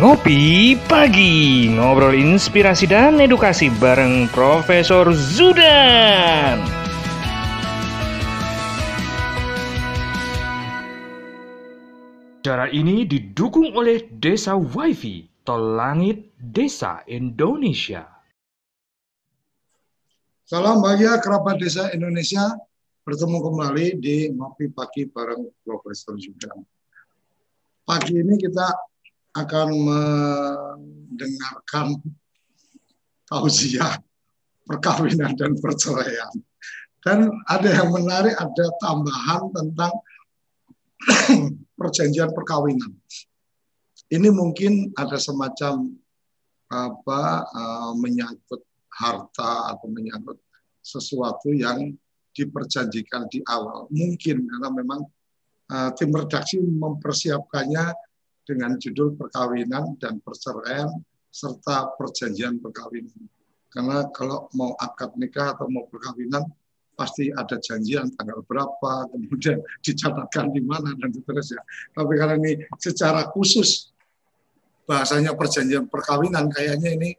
Ngopi Pagi Ngobrol inspirasi dan edukasi bareng Profesor Zudan. Cara ini didukung oleh Desa Wifi Tol Langit Desa Indonesia. Salam bahagia kerabat Desa Indonesia. Bertemu kembali di Ngopi Pagi bareng Profesor Zudan. Pagi ini kita akan mendengarkan tausiah perkawinan dan perceraian. Dan ada yang menarik, ada tambahan tentang perjanjian perkawinan. Ini mungkin ada semacam apa uh, menyangkut harta atau menyangkut sesuatu yang diperjanjikan di awal. Mungkin karena memang uh, tim redaksi mempersiapkannya dengan judul perkawinan dan perceraian serta perjanjian perkawinan. Karena kalau mau akad nikah atau mau perkawinan pasti ada janjian tanggal berapa, kemudian dicatatkan di mana dan seterusnya. Tapi kalau ini secara khusus bahasanya perjanjian perkawinan kayaknya ini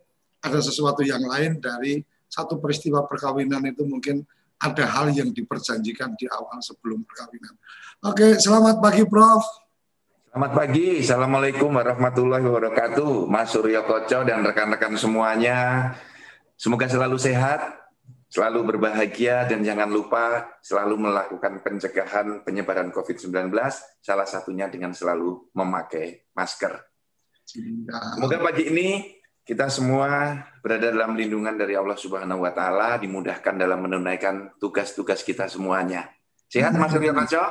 ada sesuatu yang lain dari satu peristiwa perkawinan itu mungkin ada hal yang diperjanjikan di awal sebelum perkawinan. Oke, selamat pagi Prof. Selamat pagi, Assalamualaikum warahmatullahi wabarakatuh, Mas Suryo Koco dan rekan-rekan semuanya. Semoga selalu sehat, selalu berbahagia, dan jangan lupa selalu melakukan pencegahan penyebaran COVID-19, salah satunya dengan selalu memakai masker. Semoga pagi ini kita semua berada dalam lindungan dari Allah Subhanahu wa taala, dimudahkan dalam menunaikan tugas-tugas kita semuanya. Sehat Mas Suryo Koco?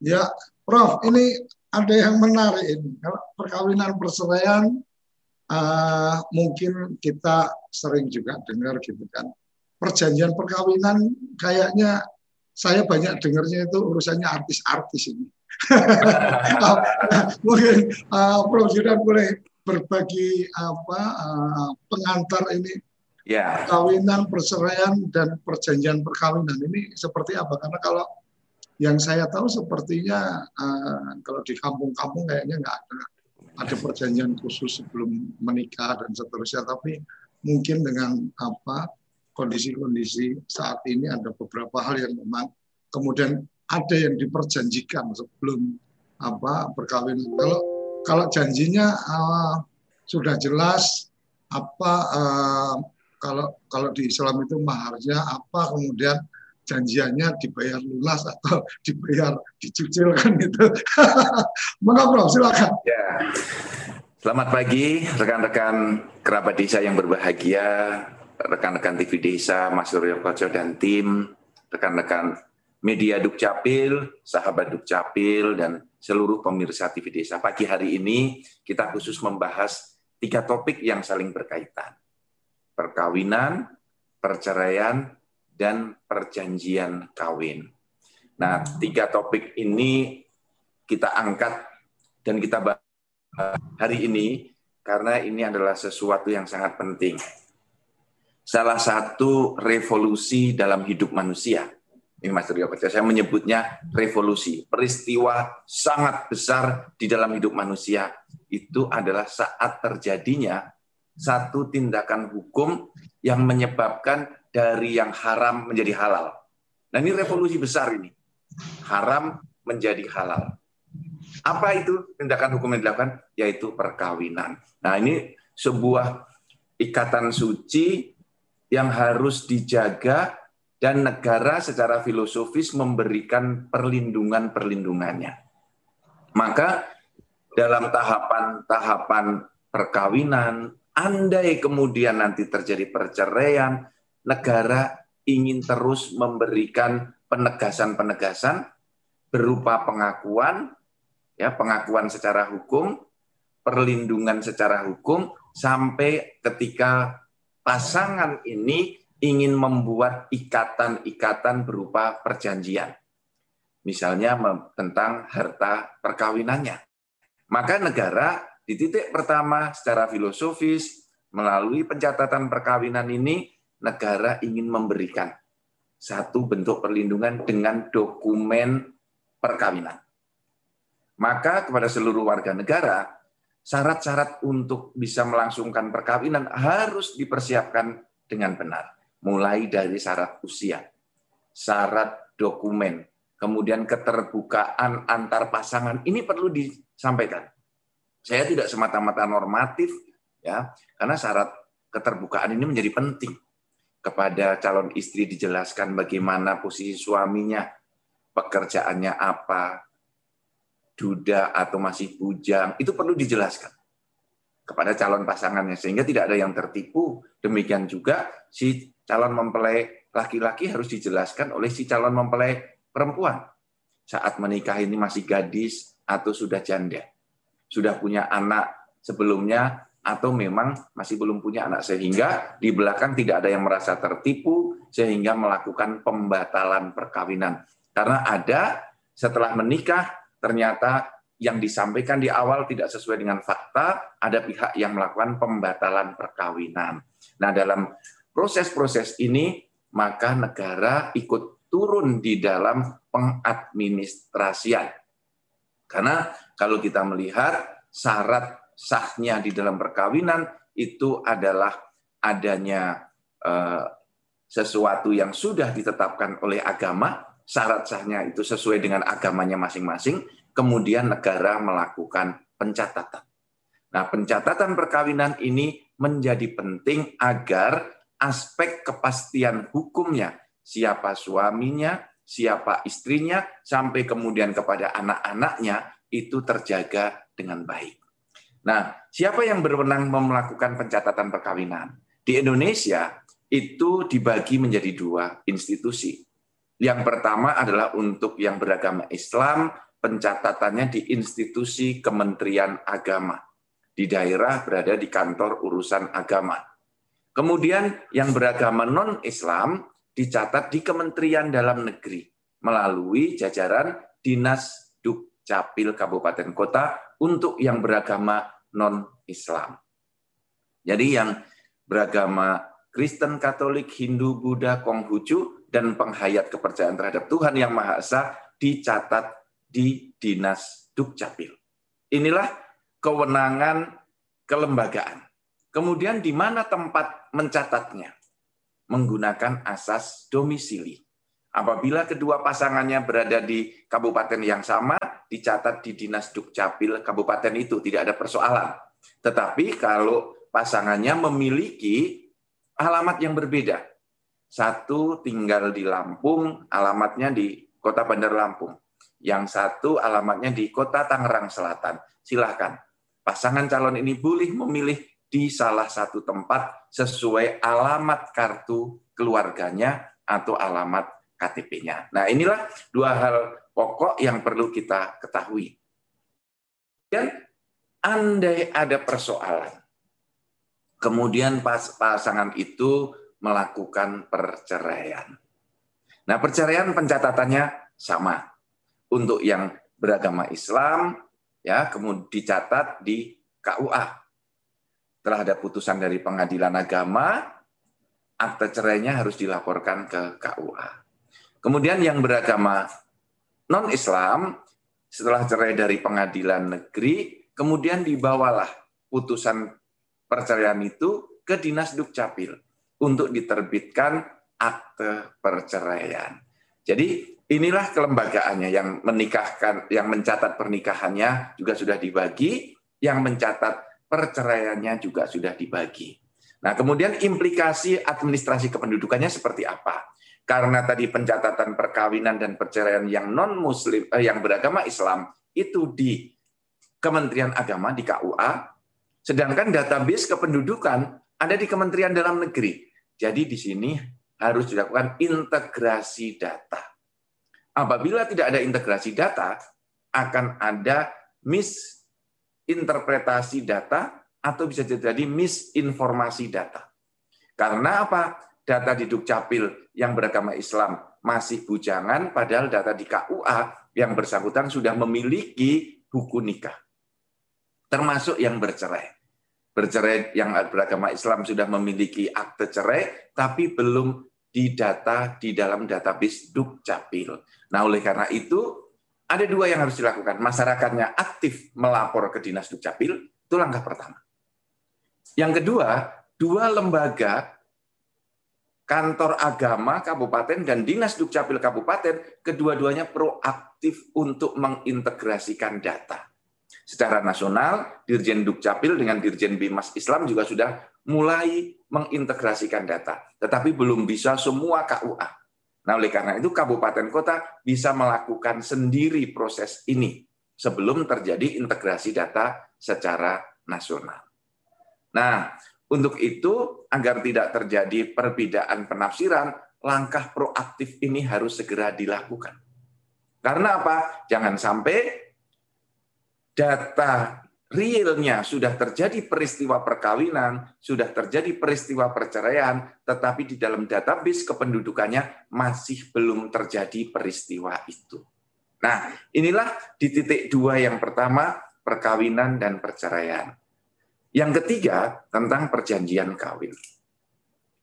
Ya, Prof, ini ada yang menarik ini. Kalau perkawinan perceraian uh, mungkin kita sering juga dengar gitu kan. Perjanjian perkawinan kayaknya saya banyak dengarnya itu urusannya artis-artis ini. mungkin uh, Prof Judan boleh berbagi apa uh, pengantar ini yeah. perkawinan, perceraian dan perjanjian perkawinan ini seperti apa? Karena kalau yang saya tahu sepertinya uh, kalau di kampung-kampung kayaknya nggak ada ada perjanjian khusus sebelum menikah dan seterusnya. Tapi mungkin dengan apa kondisi-kondisi saat ini ada beberapa hal yang memang kemudian ada yang diperjanjikan sebelum apa perkawinan. Kalau kalau janjinya uh, sudah jelas apa uh, kalau kalau di Islam itu maharnya apa kemudian janjiannya dibayar lunas atau dibayar dicicil kan itu. Maka Prof, silakan. Ya. Selamat pagi rekan-rekan kerabat desa yang berbahagia, rekan-rekan TV Desa, Mas Suryo Koco dan tim, rekan-rekan media Dukcapil, sahabat Dukcapil, dan seluruh pemirsa TV Desa. Pagi hari ini kita khusus membahas tiga topik yang saling berkaitan. Perkawinan, perceraian, dan perjanjian kawin. Nah, tiga topik ini kita angkat dan kita bahas hari ini karena ini adalah sesuatu yang sangat penting. Salah satu revolusi dalam hidup manusia. Ini Mas Rio saya menyebutnya revolusi. Peristiwa sangat besar di dalam hidup manusia itu adalah saat terjadinya satu tindakan hukum yang menyebabkan dari yang haram menjadi halal. Nah ini revolusi besar ini. Haram menjadi halal. Apa itu tindakan hukum yang dilakukan? Yaitu perkawinan. Nah ini sebuah ikatan suci yang harus dijaga dan negara secara filosofis memberikan perlindungan-perlindungannya. Maka dalam tahapan-tahapan perkawinan, andai kemudian nanti terjadi perceraian, negara ingin terus memberikan penegasan-penegasan berupa pengakuan, ya pengakuan secara hukum, perlindungan secara hukum, sampai ketika pasangan ini ingin membuat ikatan-ikatan berupa perjanjian. Misalnya tentang harta perkawinannya. Maka negara di titik pertama secara filosofis melalui pencatatan perkawinan ini negara ingin memberikan satu bentuk perlindungan dengan dokumen perkawinan. Maka kepada seluruh warga negara, syarat-syarat untuk bisa melangsungkan perkawinan harus dipersiapkan dengan benar. Mulai dari syarat usia, syarat dokumen, kemudian keterbukaan antar pasangan. Ini perlu disampaikan. Saya tidak semata-mata normatif ya, karena syarat keterbukaan ini menjadi penting kepada calon istri dijelaskan bagaimana posisi suaminya, pekerjaannya apa, duda atau masih bujang, itu perlu dijelaskan kepada calon pasangannya sehingga tidak ada yang tertipu. Demikian juga si calon mempelai laki-laki harus dijelaskan oleh si calon mempelai perempuan. Saat menikah ini masih gadis atau sudah janda. Sudah punya anak sebelumnya atau memang masih belum punya anak sehingga di belakang tidak ada yang merasa tertipu sehingga melakukan pembatalan perkawinan. Karena ada setelah menikah ternyata yang disampaikan di awal tidak sesuai dengan fakta, ada pihak yang melakukan pembatalan perkawinan. Nah, dalam proses-proses ini maka negara ikut turun di dalam pengadministrasian. Karena kalau kita melihat syarat sahnya di dalam perkawinan itu adalah adanya eh, sesuatu yang sudah ditetapkan oleh agama, syarat sahnya itu sesuai dengan agamanya masing-masing, kemudian negara melakukan pencatatan. Nah, pencatatan perkawinan ini menjadi penting agar aspek kepastian hukumnya, siapa suaminya, siapa istrinya, sampai kemudian kepada anak-anaknya itu terjaga dengan baik. Nah, siapa yang berwenang melakukan pencatatan perkawinan? Di Indonesia itu dibagi menjadi dua institusi. Yang pertama adalah untuk yang beragama Islam, pencatatannya di institusi Kementerian Agama. Di daerah berada di kantor urusan agama. Kemudian yang beragama non-Islam dicatat di Kementerian Dalam Negeri melalui jajaran Dinas Dukcapil Kabupaten Kota untuk yang beragama non-Islam. Jadi yang beragama Kristen, Katolik, Hindu, Buddha, Konghucu, dan penghayat kepercayaan terhadap Tuhan Yang Maha Esa dicatat di Dinas Dukcapil. Inilah kewenangan kelembagaan. Kemudian di mana tempat mencatatnya? Menggunakan asas domisili. Apabila kedua pasangannya berada di kabupaten yang sama, dicatat di Dinas Dukcapil kabupaten itu, tidak ada persoalan. Tetapi kalau pasangannya memiliki alamat yang berbeda. Satu tinggal di Lampung, alamatnya di Kota Bandar Lampung. Yang satu alamatnya di Kota Tangerang Selatan. Silahkan. Pasangan calon ini boleh memilih di salah satu tempat sesuai alamat kartu keluarganya atau alamat KTP-nya. Nah, inilah dua hal pokok yang perlu kita ketahui. Dan andai ada persoalan, kemudian pas pasangan itu melakukan perceraian. Nah, perceraian pencatatannya sama. Untuk yang beragama Islam, ya, kemudian dicatat di KUA. Telah ada putusan dari pengadilan agama, akte cerainya harus dilaporkan ke KUA. Kemudian yang beragama non-Islam setelah cerai dari pengadilan negeri, kemudian dibawalah putusan perceraian itu ke Dinas Dukcapil untuk diterbitkan akte perceraian. Jadi inilah kelembagaannya yang menikahkan, yang mencatat pernikahannya juga sudah dibagi, yang mencatat perceraiannya juga sudah dibagi. Nah, kemudian implikasi administrasi kependudukannya seperti apa? Karena tadi pencatatan perkawinan dan perceraian yang non muslim eh, yang beragama Islam itu di Kementerian Agama di KUA sedangkan database kependudukan ada di Kementerian Dalam Negeri. Jadi di sini harus dilakukan integrasi data. Apabila tidak ada integrasi data, akan ada misinterpretasi data atau bisa jadi misinformasi data. Karena apa? Data di Dukcapil yang beragama Islam masih bujangan, padahal data di KUA yang bersangkutan sudah memiliki buku nikah. Termasuk yang bercerai. Bercerai yang beragama Islam sudah memiliki akte cerai, tapi belum didata di dalam database Dukcapil. Nah, oleh karena itu, ada dua yang harus dilakukan. Masyarakatnya aktif melapor ke Dinas Dukcapil, Itu langkah pertama. Yang kedua, dua lembaga kantor agama kabupaten dan dinas dukcapil kabupaten kedua-duanya proaktif untuk mengintegrasikan data. Secara nasional, Dirjen Dukcapil dengan Dirjen Bimas Islam juga sudah mulai mengintegrasikan data, tetapi belum bisa semua KUA. Nah, oleh karena itu kabupaten kota bisa melakukan sendiri proses ini sebelum terjadi integrasi data secara nasional. Nah, untuk itu agar tidak terjadi perbedaan penafsiran, langkah proaktif ini harus segera dilakukan. Karena apa? Jangan sampai data realnya sudah terjadi peristiwa perkawinan, sudah terjadi peristiwa perceraian, tetapi di dalam database kependudukannya masih belum terjadi peristiwa itu. Nah, inilah di titik dua yang pertama, perkawinan dan perceraian. Yang ketiga, tentang perjanjian kawin.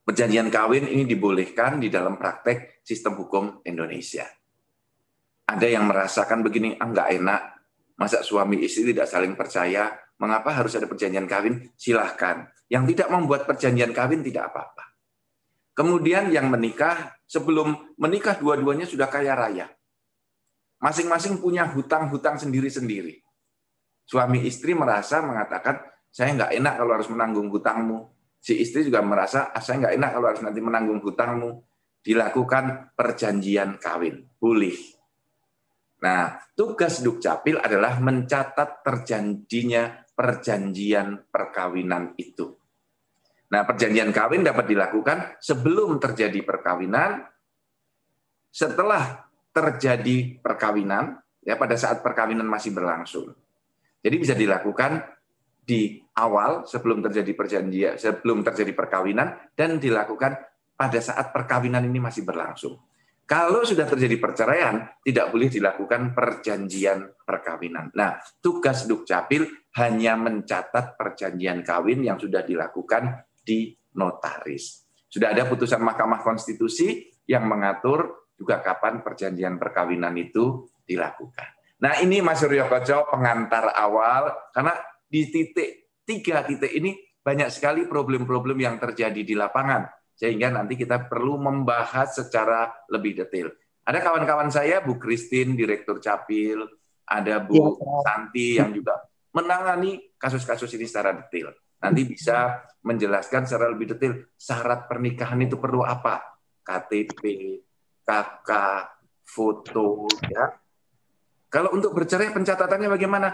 Perjanjian kawin ini dibolehkan di dalam praktek sistem hukum Indonesia. Ada yang merasakan begini, ah nggak enak, masa suami istri tidak saling percaya, mengapa harus ada perjanjian kawin? Silahkan. Yang tidak membuat perjanjian kawin tidak apa-apa. Kemudian yang menikah, sebelum menikah dua-duanya sudah kaya raya masing-masing punya hutang-hutang sendiri-sendiri. Suami istri merasa mengatakan, saya nggak enak kalau harus menanggung hutangmu. Si istri juga merasa, ah, saya nggak enak kalau harus nanti menanggung hutangmu. Dilakukan perjanjian kawin, boleh. Nah, tugas Dukcapil adalah mencatat terjanjinya perjanjian perkawinan itu. Nah, perjanjian kawin dapat dilakukan sebelum terjadi perkawinan, setelah terjadi perkawinan ya pada saat perkawinan masih berlangsung. Jadi bisa dilakukan di awal sebelum terjadi perjanjian, sebelum terjadi perkawinan dan dilakukan pada saat perkawinan ini masih berlangsung. Kalau sudah terjadi perceraian, tidak boleh dilakukan perjanjian perkawinan. Nah, tugas Dukcapil hanya mencatat perjanjian kawin yang sudah dilakukan di notaris. Sudah ada putusan Mahkamah Konstitusi yang mengatur juga kapan perjanjian perkawinan itu dilakukan. Nah ini Mas Suryo Koco pengantar awal, karena di titik tiga titik ini banyak sekali problem-problem yang terjadi di lapangan, sehingga nanti kita perlu membahas secara lebih detail. Ada kawan-kawan saya, Bu Christine, Direktur Capil, ada Bu ya, Santi yang juga menangani kasus-kasus ini secara detail. Nanti bisa menjelaskan secara lebih detail syarat pernikahan itu perlu apa, KTP, kakak, foto, ya. Kalau untuk bercerai pencatatannya bagaimana?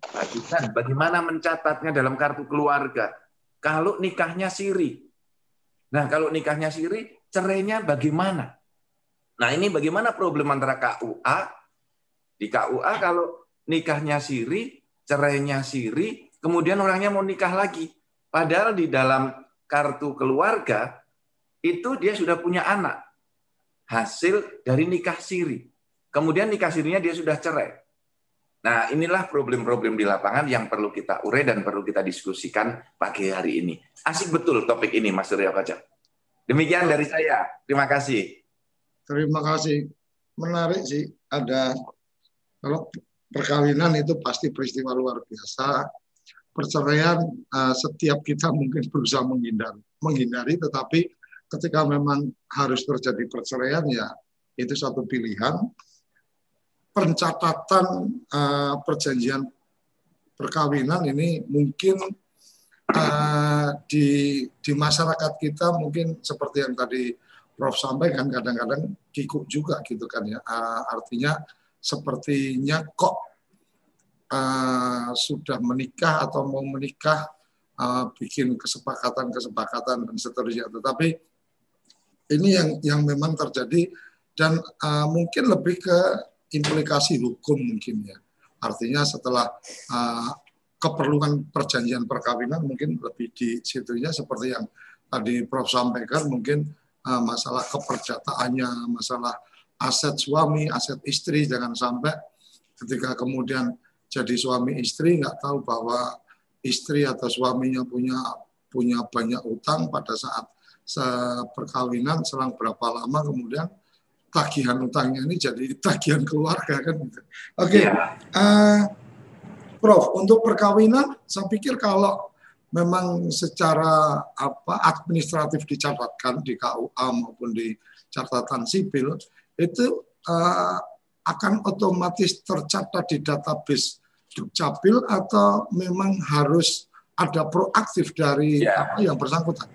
Bagikan, bagaimana mencatatnya dalam kartu keluarga? Kalau nikahnya siri. Nah, kalau nikahnya siri, cerainya bagaimana? Nah, ini bagaimana problem antara KUA? Di KUA kalau nikahnya siri, cerainya siri, kemudian orangnya mau nikah lagi. Padahal di dalam kartu keluarga, itu dia sudah punya anak hasil dari nikah siri. Kemudian nikah sirinya dia sudah cerai. Nah, inilah problem-problem di lapangan yang perlu kita urai dan perlu kita diskusikan pagi hari ini. Asik betul topik ini, Mas Surya Kaca. Demikian dari saya. Terima kasih. Terima kasih. Menarik sih. Ada kalau perkawinan itu pasti peristiwa luar biasa. Perceraian uh, setiap kita mungkin berusaha menghindari, menghindari, tetapi ketika memang harus terjadi perceraian ya itu satu pilihan. Pencatatan uh, perjanjian perkawinan ini mungkin uh, di di masyarakat kita mungkin seperti yang tadi Prof sampaikan kadang-kadang kikuk juga gitu kan ya. Uh, artinya sepertinya kok uh, sudah menikah atau mau menikah uh, bikin kesepakatan-kesepakatan dan seterusnya. Tetapi ini yang yang memang terjadi dan uh, mungkin lebih ke implikasi hukum mungkin ya. Artinya setelah uh, keperluan perjanjian perkawinan mungkin lebih di situnya seperti yang tadi Prof sampaikan mungkin uh, masalah keperdataannya, masalah aset suami, aset istri jangan sampai ketika kemudian jadi suami istri nggak tahu bahwa istri atau suaminya punya punya banyak utang pada saat perkawinan selang berapa lama kemudian tagihan utangnya ini jadi tagihan keluarga kan gitu. Oke, okay. Iya. uh, Prof, untuk perkawinan saya pikir kalau memang secara apa administratif dicatatkan di KUA maupun di catatan sipil itu uh, akan otomatis tercatat di database Dukcapil atau memang harus ada proaktif dari ya. apa yang bersangkutan?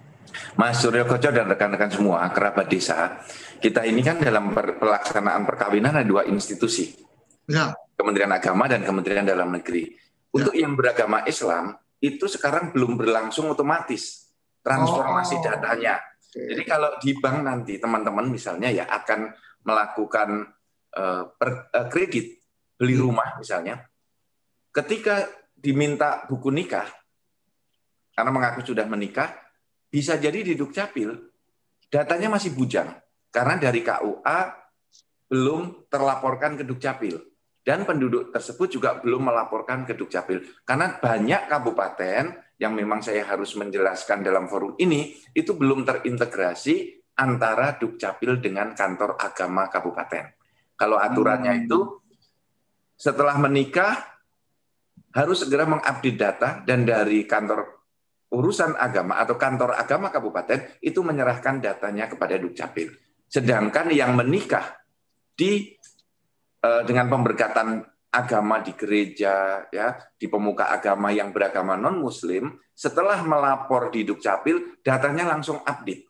Mas Suryo Koco dan rekan-rekan semua kerabat desa, kita ini kan dalam pelaksanaan perkawinan ada dua institusi, ya. Kementerian Agama dan Kementerian Dalam Negeri. Untuk ya. yang beragama Islam itu sekarang belum berlangsung otomatis transformasi oh. datanya. Jadi kalau di bank nanti teman-teman misalnya ya akan melakukan uh, per, uh, kredit beli hmm. rumah misalnya, ketika diminta buku nikah karena mengaku sudah menikah, bisa jadi di Dukcapil datanya masih bujang karena dari KUA belum terlaporkan ke Dukcapil dan penduduk tersebut juga belum melaporkan ke Dukcapil karena banyak kabupaten yang memang saya harus menjelaskan dalam forum ini itu belum terintegrasi antara Dukcapil dengan kantor agama kabupaten. Kalau aturannya hmm. itu setelah menikah harus segera mengupdate data dan dari kantor urusan agama atau kantor agama kabupaten itu menyerahkan datanya kepada Dukcapil. Sedangkan yang menikah di eh, dengan pemberkatan agama di gereja ya, di pemuka agama yang beragama non muslim, setelah melapor di Dukcapil datanya langsung update.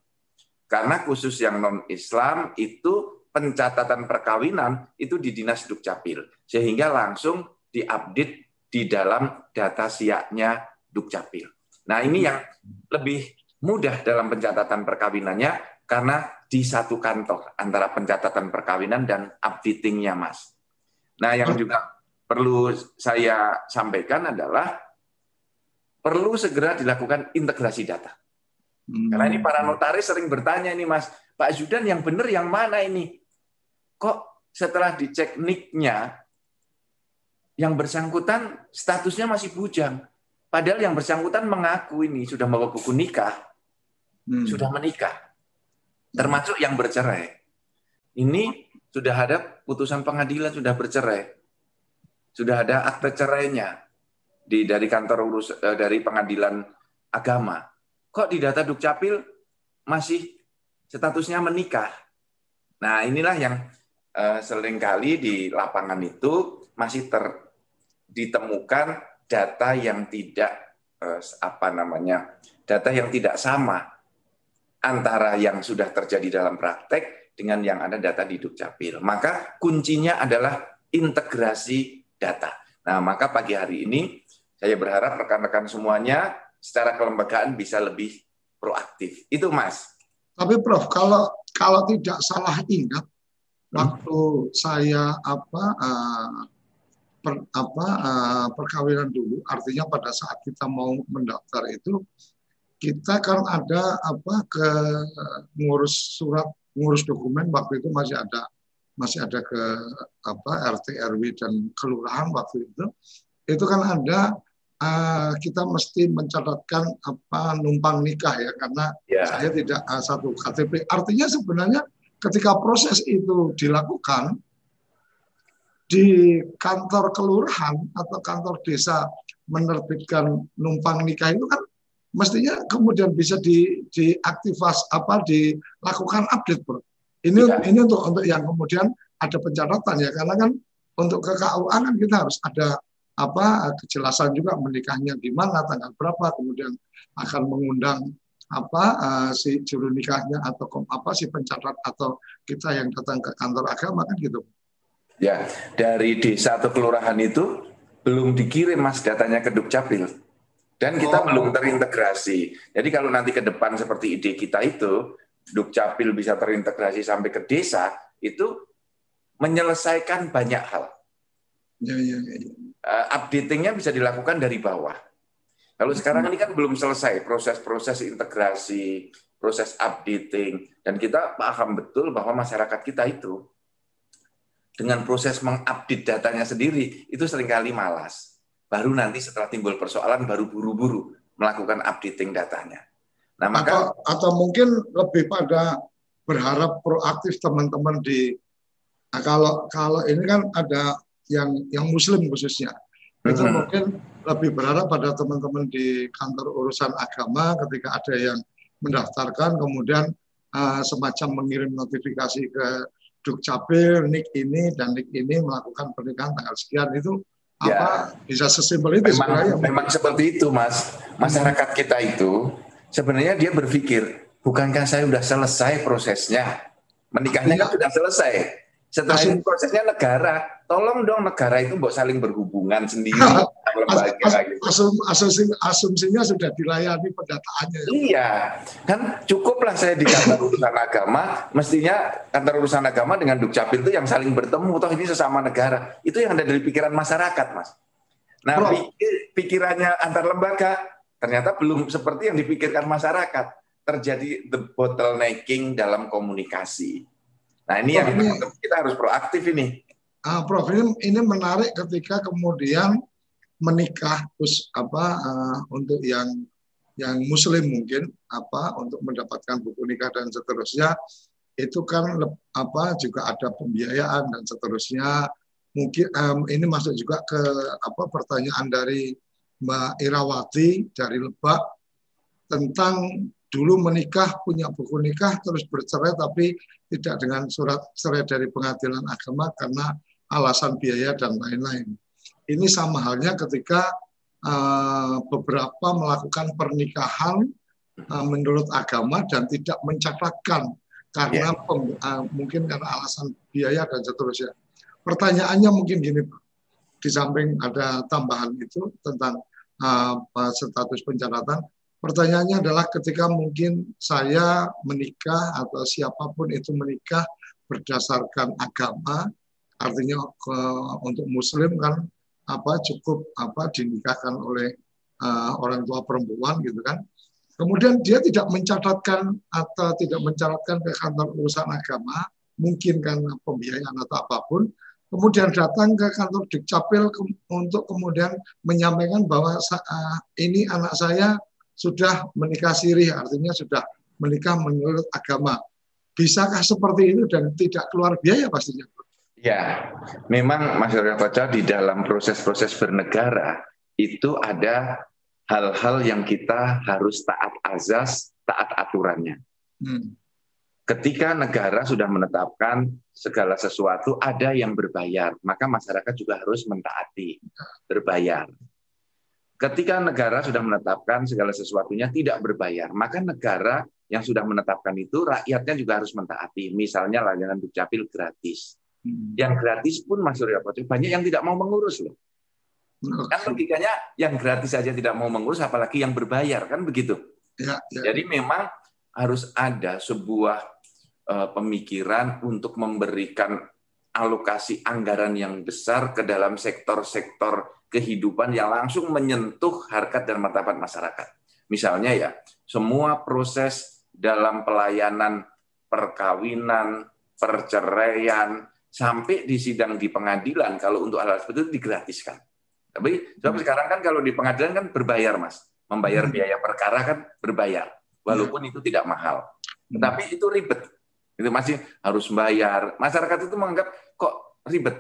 Karena khusus yang non Islam itu pencatatan perkawinan itu di Dinas Dukcapil sehingga langsung diupdate di dalam data siaknya Dukcapil. Nah, ini yang lebih mudah dalam pencatatan perkawinannya karena di satu kantor antara pencatatan perkawinan dan updatingnya, Mas. Nah, yang juga perlu saya sampaikan adalah perlu segera dilakukan integrasi data. Karena ini para notaris sering bertanya ini, Mas, Pak Zudan yang benar yang mana ini? kok setelah dicek nicknya yang bersangkutan statusnya masih bujang. Padahal yang bersangkutan mengaku ini sudah membawa buku nikah, hmm. sudah menikah, termasuk yang bercerai. Ini sudah ada putusan pengadilan sudah bercerai, sudah ada akte cerainya di dari kantor urus eh, dari pengadilan agama. Kok di data dukcapil masih statusnya menikah? Nah inilah yang Eh, sering kali di lapangan itu masih ter, ditemukan data yang tidak eh, apa namanya data yang tidak sama antara yang sudah terjadi dalam praktek dengan yang ada data di Dukcapil. Maka kuncinya adalah integrasi data. Nah, maka pagi hari ini saya berharap rekan-rekan semuanya secara kelembagaan bisa lebih proaktif. Itu Mas. Tapi Prof, kalau kalau tidak salah ingat waktu saya apa uh, per, apa uh, perkawinan dulu. Artinya pada saat kita mau mendaftar itu kita kan ada apa ke ngurus surat ngurus dokumen. Waktu itu masih ada masih ada ke apa RT RW dan kelurahan waktu itu. Itu kan ada uh, kita mesti mencatatkan apa numpang nikah ya. Karena yeah. saya tidak uh, satu KTP artinya sebenarnya ketika proses itu dilakukan di kantor kelurahan atau kantor desa menerbitkan numpang nikah itu kan mestinya kemudian bisa di diaktifas apa dilakukan update bro. Ini ya. ini untuk untuk yang kemudian ada pencatatan ya karena kan untuk ke KUA kan kita harus ada apa kejelasan juga menikahnya di mana tanggal berapa kemudian akan mengundang apa uh, si juru nikahnya atau apa si pencatat atau kita yang datang ke kantor agama kan gitu. Ya, dari desa atau kelurahan itu belum dikirim Mas datanya ke Dukcapil. Dan kita oh. belum terintegrasi. Jadi kalau nanti ke depan seperti ide kita itu, Dukcapil bisa terintegrasi sampai ke desa, itu menyelesaikan banyak hal. Ya, ya, ya. Uh, updatingnya bisa dilakukan dari bawah. Kalau sekarang ini kan belum selesai proses-proses integrasi, proses updating, dan kita paham betul bahwa masyarakat kita itu dengan proses mengupdate datanya sendiri itu sering kali malas. Baru nanti setelah timbul persoalan baru buru-buru melakukan updating datanya. Nah, maka atau, atau mungkin lebih pada berharap proaktif teman-teman di nah, kalau kalau ini kan ada yang yang muslim khususnya itu hmm. mungkin lebih berharap pada teman-teman di kantor urusan agama ketika ada yang mendaftarkan kemudian uh, semacam mengirim notifikasi ke Dukcapil, nik ini dan nik ini melakukan pernikahan tanggal sekian itu ya. apa bisa sesimpel itu memang, sebenarnya. Memang seperti itu Mas. Masyarakat kita itu sebenarnya dia berpikir bukankah saya sudah selesai prosesnya? Menikahnya kan sudah selesai setelah prosesnya negara, tolong dong negara itu mbok saling berhubungan sendiri. lembaga, gitu. asum, asum, asumsinya sudah dilayani pendataannya. Iya, kan cukuplah saya di kantor urusan agama, mestinya kantor urusan agama dengan dukcapil itu yang saling bertemu, toh ini sesama negara. Itu yang ada dari pikiran masyarakat, mas. Nah, pikir, pikirannya antar lembaga ternyata belum seperti yang dipikirkan masyarakat. Terjadi the bottlenecking dalam komunikasi Nah ini Prof, yang ini, kita harus proaktif ini. Uh, Prof ini, ini menarik ketika kemudian menikah terus apa uh, untuk yang yang Muslim mungkin apa untuk mendapatkan buku nikah dan seterusnya itu kan apa juga ada pembiayaan dan seterusnya. Mungkin um, ini masuk juga ke apa pertanyaan dari Mbak Irawati dari Lebak tentang dulu menikah punya buku nikah terus bercerai tapi tidak dengan surat cerai dari pengadilan agama karena alasan biaya dan lain-lain. Ini sama halnya ketika uh, beberapa melakukan pernikahan uh, menurut agama dan tidak mencatatkan karena yeah. pem, uh, mungkin karena alasan biaya dan seterusnya. Pertanyaannya mungkin gini Pak, di samping ada tambahan itu tentang uh, status pencatatan, Pertanyaannya adalah ketika mungkin saya menikah atau siapa pun itu menikah berdasarkan agama, artinya ke, untuk Muslim kan apa cukup apa dinikahkan oleh uh, orang tua perempuan gitu kan. Kemudian dia tidak mencatatkan atau tidak mencatatkan ke kantor urusan agama, mungkin karena pembiayaan atau apa pun, kemudian datang ke kantor Dukcapil ke, untuk kemudian menyampaikan bahwa uh, ini anak saya sudah menikah sirih, artinya sudah menikah menurut agama. Bisakah seperti itu dan tidak keluar biaya pastinya? Ya, memang Mas Koca di dalam proses-proses bernegara itu ada hal-hal yang kita harus taat azas, taat aturannya. Hmm. Ketika negara sudah menetapkan segala sesuatu ada yang berbayar, maka masyarakat juga harus mentaati berbayar. Ketika negara sudah menetapkan segala sesuatunya tidak berbayar, maka negara yang sudah menetapkan itu rakyatnya juga harus mentaati. Misalnya layanan dukcapil gratis. Hmm. Yang gratis pun Mas Surya banyak yang tidak mau mengurus loh. Kan logikanya yang gratis saja tidak mau mengurus, apalagi yang berbayar kan begitu. Ya, ya. Jadi memang harus ada sebuah uh, pemikiran untuk memberikan alokasi anggaran yang besar ke dalam sektor-sektor kehidupan yang langsung menyentuh harkat dan martabat masyarakat. Misalnya ya, semua proses dalam pelayanan perkawinan, perceraian, sampai di sidang di pengadilan kalau untuk hal, -hal seperti itu digratiskan. Tapi sebab hmm. sekarang kan kalau di pengadilan kan berbayar, Mas. Membayar hmm. biaya perkara kan berbayar, walaupun hmm. itu tidak mahal. Hmm. Tetapi itu ribet. Itu masih harus bayar. Masyarakat itu menganggap kok ribet.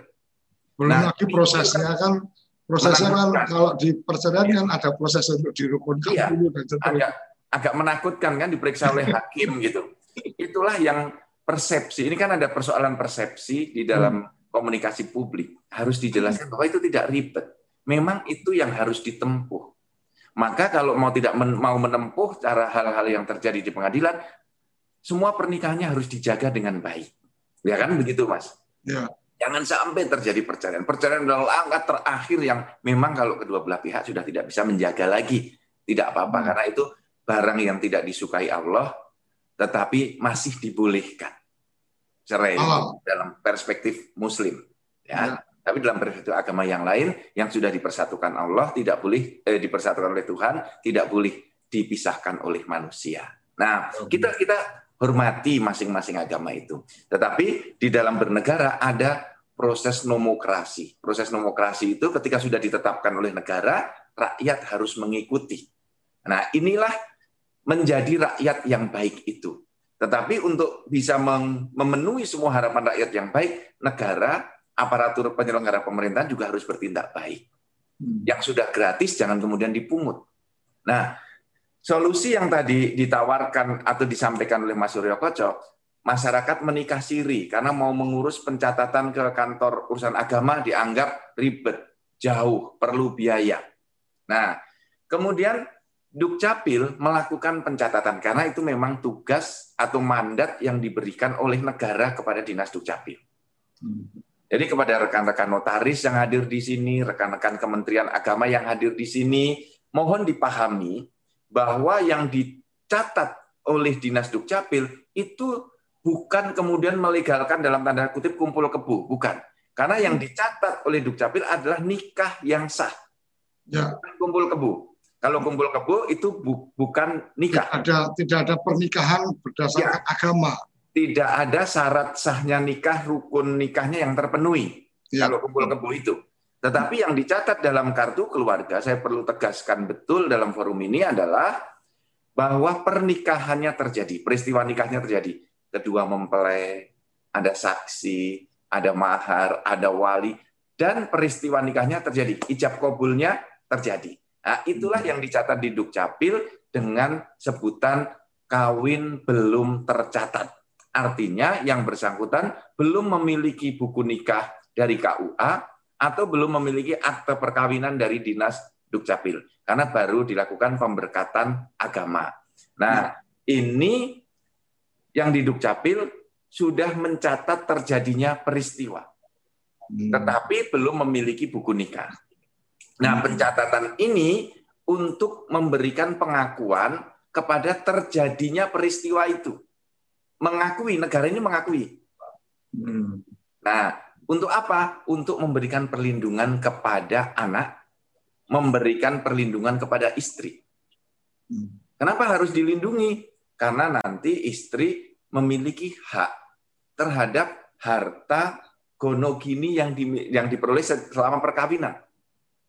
Belum nah, lagi prosesnya kan Prosesnya kan kalau di perceraian kan ada proses untuk dirukunkan iya, dulu dan agak, agak menakutkan kan diperiksa oleh hakim gitu. Itulah yang persepsi. Ini kan ada persoalan persepsi di dalam hmm. komunikasi publik. Harus dijelaskan bahwa itu tidak ribet. Memang itu yang harus ditempuh. Maka kalau mau tidak men, mau menempuh cara hal-hal yang terjadi di pengadilan, semua pernikahannya harus dijaga dengan baik. Ya kan begitu, Mas? Ya. Jangan sampai terjadi perceraian. Perceraian adalah langkah terakhir yang memang kalau kedua belah pihak sudah tidak bisa menjaga lagi. Tidak apa-apa hmm. karena itu barang yang tidak disukai Allah tetapi masih dibolehkan. Cerai oh. dalam perspektif muslim. Ya. ya. Tapi dalam perspektif agama yang lain yang sudah dipersatukan Allah tidak boleh eh, dipersatukan oleh Tuhan, tidak boleh dipisahkan oleh manusia. Nah, kita kita hormati masing-masing agama itu. Tetapi di dalam bernegara ada proses nomokrasi. Proses nomokrasi itu ketika sudah ditetapkan oleh negara, rakyat harus mengikuti. Nah, inilah menjadi rakyat yang baik itu. Tetapi untuk bisa memenuhi semua harapan rakyat yang baik, negara, aparatur penyelenggara pemerintahan juga harus bertindak baik. Hmm. Yang sudah gratis jangan kemudian dipungut. Nah, solusi yang tadi ditawarkan atau disampaikan oleh Mas Suryo Koco, masyarakat menikah siri karena mau mengurus pencatatan ke kantor urusan agama dianggap ribet, jauh, perlu biaya. Nah, kemudian Dukcapil melakukan pencatatan karena itu memang tugas atau mandat yang diberikan oleh negara kepada Dinas Dukcapil. Hmm. Jadi kepada rekan-rekan notaris yang hadir di sini, rekan-rekan Kementerian Agama yang hadir di sini, mohon dipahami bahwa yang dicatat oleh Dinas Dukcapil itu bukan kemudian melegalkan dalam tanda kutip kumpul kebu, bukan. Karena yang dicatat oleh Dukcapil adalah nikah yang sah. Ya. Kumpul kebu. Kalau kumpul kebo itu bu, bukan nikah. Tidak ada tidak ada pernikahan berdasarkan ya. agama. Tidak ada syarat sahnya nikah, rukun nikahnya yang terpenuhi. Ya. Kalau kumpul kebo itu. Tetapi yang dicatat dalam kartu keluarga, saya perlu tegaskan betul dalam forum ini adalah bahwa pernikahannya terjadi, peristiwa nikahnya terjadi. Kedua mempelai, ada saksi, ada mahar, ada wali, dan peristiwa nikahnya terjadi. Ijab kabulnya terjadi. Nah, itulah yang dicatat di Dukcapil dengan sebutan kawin belum tercatat. Artinya yang bersangkutan belum memiliki buku nikah dari KUA atau belum memiliki akte perkawinan dari Dinas Dukcapil karena baru dilakukan pemberkatan agama. Nah, ini yang di Dukcapil sudah mencatat terjadinya peristiwa. Hmm. Tetapi belum memiliki buku nikah. Nah, pencatatan ini untuk memberikan pengakuan kepada terjadinya peristiwa itu. Mengakui, negara ini mengakui. Hmm. Nah, untuk apa? Untuk memberikan perlindungan kepada anak, memberikan perlindungan kepada istri. Hmm. Kenapa harus dilindungi? Karena nanti istri memiliki hak terhadap harta gonogini yang di, yang diperoleh selama perkawinan.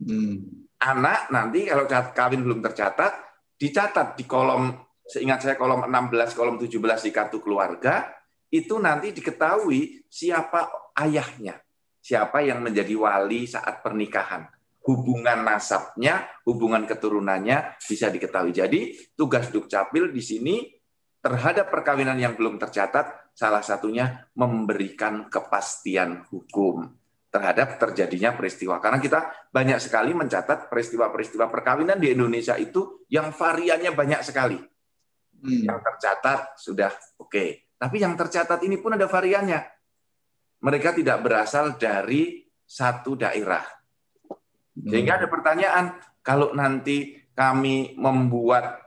Hmm. Anak nanti kalau kawin belum tercatat, dicatat di kolom, seingat saya kolom 16, kolom 17 di kartu keluarga, itu nanti diketahui siapa ayahnya, siapa yang menjadi wali saat pernikahan. Hubungan nasabnya, hubungan keturunannya bisa diketahui. Jadi tugas Dukcapil di sini terhadap perkawinan yang belum tercatat, salah satunya memberikan kepastian hukum terhadap terjadinya peristiwa. Karena kita banyak sekali mencatat peristiwa-peristiwa perkawinan di Indonesia itu yang variannya banyak sekali. Hmm. Yang tercatat sudah oke. Okay. Tapi yang tercatat ini pun ada variannya. Mereka tidak berasal dari satu daerah. Sehingga ada pertanyaan, kalau nanti kami membuat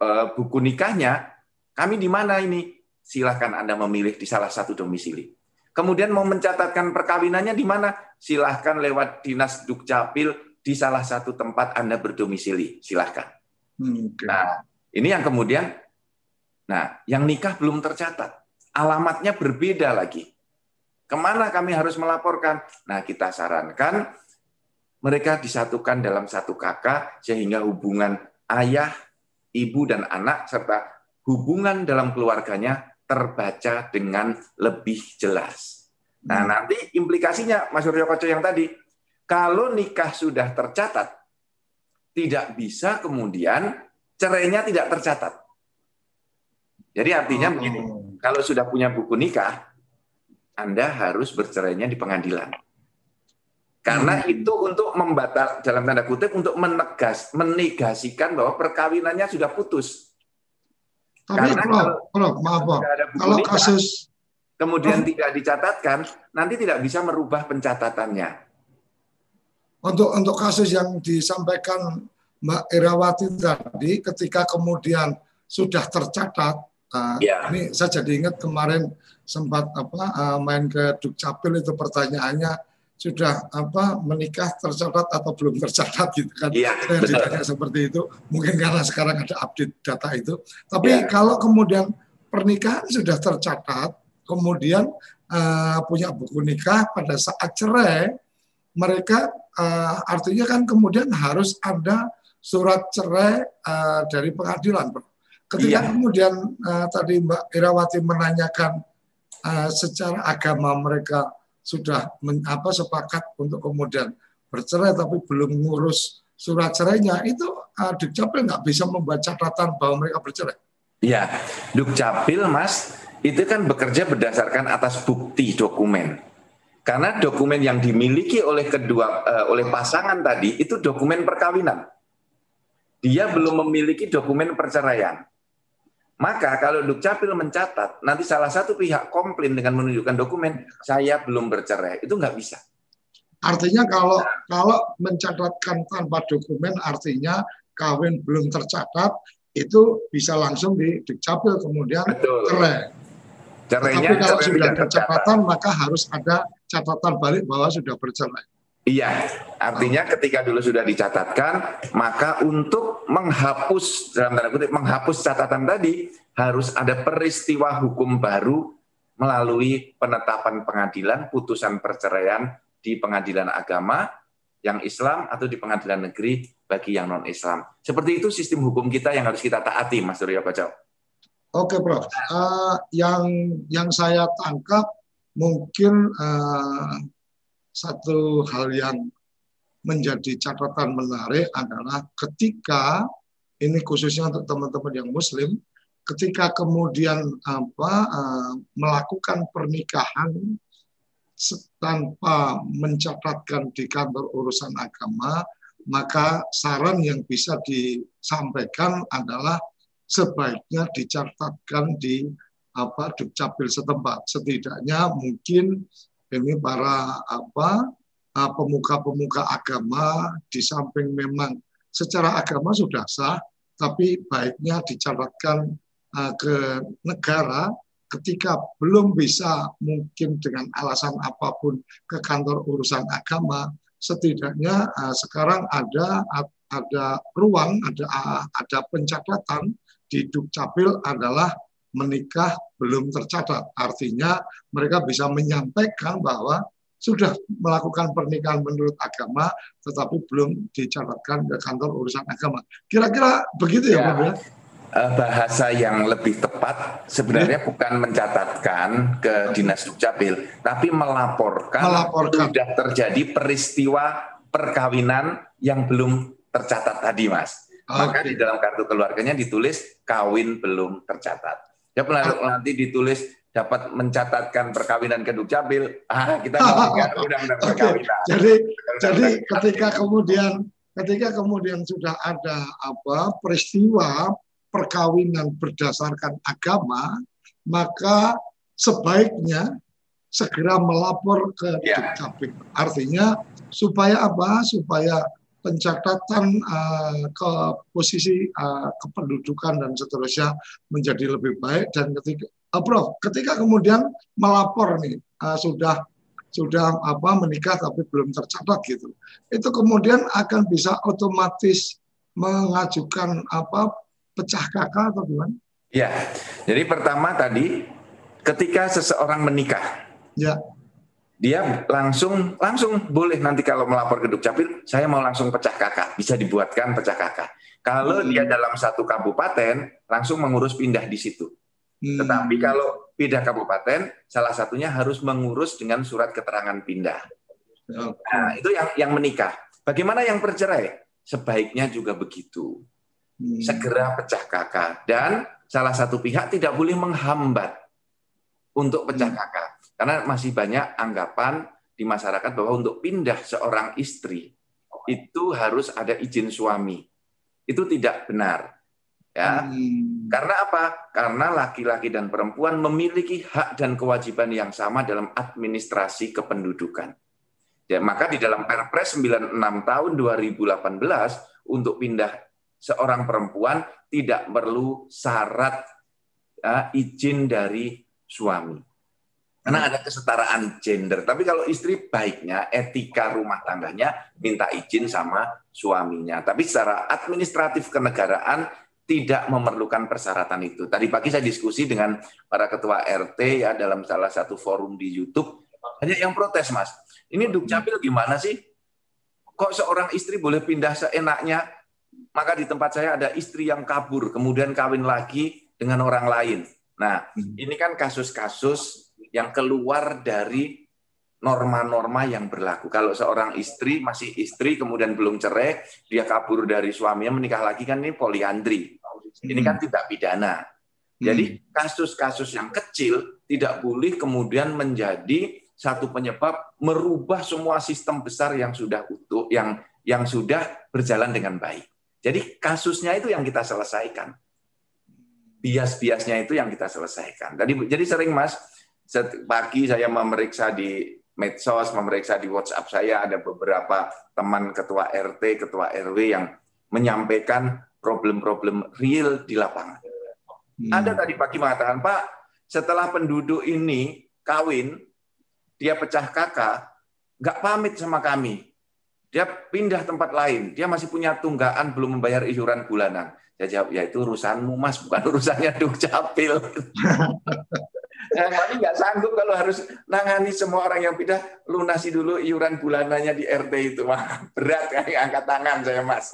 uh, buku nikahnya, kami di mana ini? Silahkan Anda memilih di salah satu domisili. Kemudian mau mencatatkan perkawinannya di mana? Silahkan lewat dinas dukcapil di salah satu tempat Anda berdomisili. Silahkan. Hmm, okay. Nah, ini yang kemudian, nah, yang nikah belum tercatat. Alamatnya berbeda lagi. Ke mana kami harus melaporkan? Nah, kita sarankan mereka disatukan dalam satu kakak sehingga hubungan ayah, ibu, dan anak serta hubungan dalam keluarganya terbaca dengan lebih jelas. Nah, hmm. nanti implikasinya Mas Suryo Koco yang tadi, kalau nikah sudah tercatat, tidak bisa kemudian cerainya tidak tercatat. Jadi artinya oh. begini, kalau sudah punya buku nikah, Anda harus bercerainya di pengadilan. Karena hmm. itu untuk membatal dalam tanda kutip untuk menegas, menegasikan bahwa perkawinannya sudah putus. Tapi Karena Prof, Prof, maaf Prof, kalau kasus kemudian oh. tidak dicatatkan, nanti tidak bisa merubah pencatatannya. Untuk untuk kasus yang disampaikan Mbak Irawati tadi, ketika kemudian sudah tercatat, ya. ini saya jadi ingat kemarin sempat apa uh, main ke Dukcapil itu pertanyaannya sudah apa menikah tercatat atau belum tercatat gitu kan. Iya, ditanya seperti itu. Mungkin karena sekarang ada update data itu. Tapi ya. kalau kemudian pernikahan sudah tercatat, kemudian uh, punya buku nikah pada saat cerai, mereka uh, artinya kan kemudian harus ada surat cerai uh, dari pengadilan. Ketika iya. kemudian uh, tadi Mbak Irawati menanyakan uh, secara agama mereka sudah men, apa sepakat untuk kemudian bercerai tapi belum ngurus surat cerainya, itu uh, Dukcapil nggak bisa membuat catatan bahwa mereka bercerai. Iya, Dukcapil Mas, itu kan bekerja berdasarkan atas bukti dokumen. Karena dokumen yang dimiliki oleh kedua uh, oleh pasangan tadi itu dokumen perkawinan. Dia belum memiliki dokumen perceraian. Maka kalau Dukcapil mencatat, nanti salah satu pihak komplain dengan menunjukkan dokumen, saya belum bercerai, itu nggak bisa. Artinya kalau kalau mencatatkan tanpa dokumen, artinya kawin belum tercatat, itu bisa langsung di Dukcapil kemudian Betul. cerai. Cerainya, Tapi kalau sudah ada catatan, maka harus ada catatan balik bahwa sudah bercerai. Iya, artinya ketika dulu sudah dicatatkan, maka untuk menghapus dalam tanda kutip menghapus catatan tadi harus ada peristiwa hukum baru melalui penetapan pengadilan putusan perceraian di pengadilan agama yang Islam atau di pengadilan negeri bagi yang non Islam. Seperti itu sistem hukum kita yang harus kita taati, Mas Surya Bacau. Oke, Prof. Uh, yang yang saya tangkap mungkin uh, satu hal yang menjadi catatan menarik adalah ketika ini khususnya untuk teman-teman yang muslim ketika kemudian apa uh, melakukan pernikahan tanpa mencatatkan di kantor urusan agama maka saran yang bisa disampaikan adalah sebaiknya dicatatkan di apa dukcapil setempat. Setidaknya mungkin ini para apa uh, pemuka-pemuka agama di samping memang secara agama sudah sah, tapi baiknya dicatatkan uh, ke negara ketika belum bisa mungkin dengan alasan apa pun ke kantor urusan agama, setidaknya uh, sekarang ada ada ruang, ada ada pencatatan di Dukcapil adalah menikah belum tercatat. Artinya mereka bisa menyampaikan bahwa sudah melakukan pernikahan menurut agama, tetapi belum dicatatkan ke kantor urusan agama. Kira-kira begitu ya, ya. Pak? Eh, bahasa yang lebih tepat sebenarnya ya. bukan mencatatkan ke dinas dukcapil, tapi melaporkan, melaporkan sudah terjadi peristiwa perkawinan yang belum tercatat tadi, mas. Okay. Maka di dalam kartu keluarganya ditulis kawin belum tercatat. Ya lalu nanti ditulis dapat mencatatkan perkawinan ke Dukcapil, ah kita undang-undang perkawinan. Jadi jadi ketika kemudian ketika kemudian sudah ada apa peristiwa perkawinan berdasarkan agama, maka sebaiknya segera melapor ke ya. Dukcapil. Artinya supaya apa? Supaya pencatatan uh, ke posisi uh, kependudukan dan seterusnya menjadi lebih baik dan ketika uh, Prof ketika kemudian melapor nih uh, sudah sudah apa menikah tapi belum tercatat gitu itu kemudian akan bisa otomatis mengajukan apa pecah kakak atau gimana? Ya, jadi pertama tadi ketika seseorang menikah, ya dia langsung langsung boleh nanti kalau melapor ke Dukcapil, saya mau langsung pecah kakak, bisa dibuatkan pecah kakak. Kalau hmm. dia dalam satu kabupaten, langsung mengurus pindah di situ. Hmm. Tetapi kalau pindah kabupaten, salah satunya harus mengurus dengan surat keterangan pindah. Okay. Nah, itu yang yang menikah. Bagaimana yang bercerai? Sebaiknya juga begitu. Hmm. Segera pecah kakak dan salah satu pihak tidak boleh menghambat untuk pecah hmm. kakak karena masih banyak anggapan di masyarakat bahwa untuk pindah seorang istri itu harus ada izin suami. Itu tidak benar. Ya. Hmm. Karena apa? Karena laki-laki dan perempuan memiliki hak dan kewajiban yang sama dalam administrasi kependudukan. Ya, maka di dalam Perpres 96 tahun 2018 untuk pindah seorang perempuan tidak perlu syarat ya, izin dari suami. Karena ada kesetaraan gender. Tapi kalau istri baiknya etika rumah tangganya minta izin sama suaminya. Tapi secara administratif kenegaraan tidak memerlukan persyaratan itu. Tadi pagi saya diskusi dengan para ketua RT ya dalam salah satu forum di YouTube. Banyak yang protes, Mas. Ini Dukcapil gimana sih? Kok seorang istri boleh pindah seenaknya? Maka di tempat saya ada istri yang kabur, kemudian kawin lagi dengan orang lain. Nah, hmm. ini kan kasus-kasus yang keluar dari norma-norma yang berlaku. Kalau seorang istri masih istri kemudian belum cerai, dia kabur dari suaminya menikah lagi kan ini poliandri. Ini kan hmm. tidak pidana. Jadi hmm. kasus-kasus yang kecil tidak boleh kemudian menjadi satu penyebab merubah semua sistem besar yang sudah utuh, yang yang sudah berjalan dengan baik. Jadi kasusnya itu yang kita selesaikan. Bias-biasnya itu yang kita selesaikan. Jadi jadi sering Mas, pagi saya memeriksa di medsos, memeriksa di WhatsApp saya ada beberapa teman ketua RT, ketua RW yang menyampaikan problem-problem real di lapangan. Hmm. Ada tadi pagi mengatakan, Pak, setelah penduduk ini kawin, dia pecah kakak, nggak pamit sama kami. Dia pindah tempat lain, dia masih punya tunggaan belum membayar iuran bulanan. Saya jawab, ya itu urusanmu mas, bukan urusannya Dukcapil. Kami nggak sanggup kalau harus nangani semua orang yang pindah, lunasi dulu iuran bulanannya di RT itu. Mah berat kayak angkat tangan saya mas.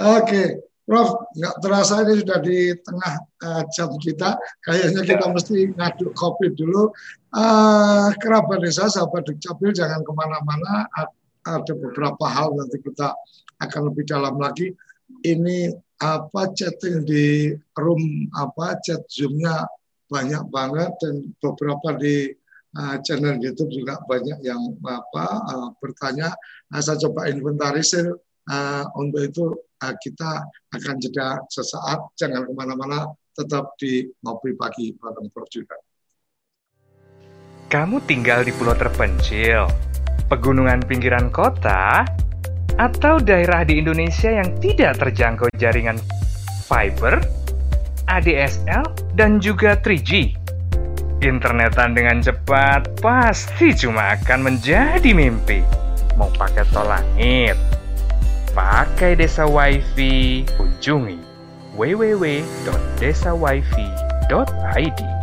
Oke, Prof, nggak terasa ini sudah di tengah uh, jam kita. Kayaknya kita mesti ngaduk kopi dulu. Uh, kerabat desa, sahabat Dukcapil, jangan ke mana-mana. Ada beberapa hal nanti kita akan lebih dalam lagi. Ini apa chatting di room apa chat zoomnya banyak banget dan beberapa di uh, channel YouTube juga banyak yang apa uh, bertanya. Nah, saya coba inventarisir uh, untuk itu uh, kita akan jeda sesaat. Jangan ke mana-mana, tetap di ngopi pagi bareng Prof Kamu tinggal di pulau terpencil, pegunungan pinggiran kota, atau daerah di Indonesia yang tidak terjangkau jaringan fiber? ADSL, dan juga 3G. Internetan dengan cepat pasti cuma akan menjadi mimpi. Mau pakai tol langit, pakai desa wifi, kunjungi www.desawifi.id.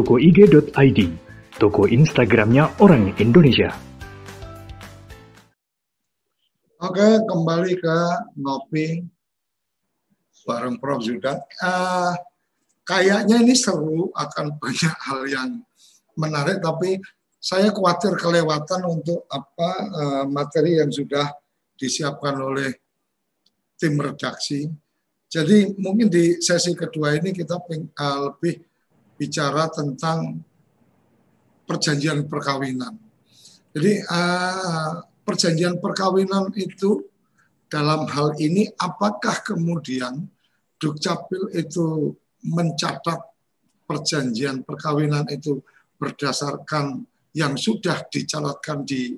toko IG.id, toko Instagramnya orang Indonesia. Oke, kembali ke ngopi bareng Prof. Zudan. Uh, kayaknya ini seru, akan banyak hal yang menarik, tapi saya khawatir kelewatan untuk apa uh, materi yang sudah disiapkan oleh tim redaksi. Jadi mungkin di sesi kedua ini kita uh, lebih bicara tentang perjanjian perkawinan. Jadi uh, perjanjian perkawinan itu dalam hal ini apakah kemudian Dukcapil itu mencatat perjanjian perkawinan itu berdasarkan yang sudah dicatatkan di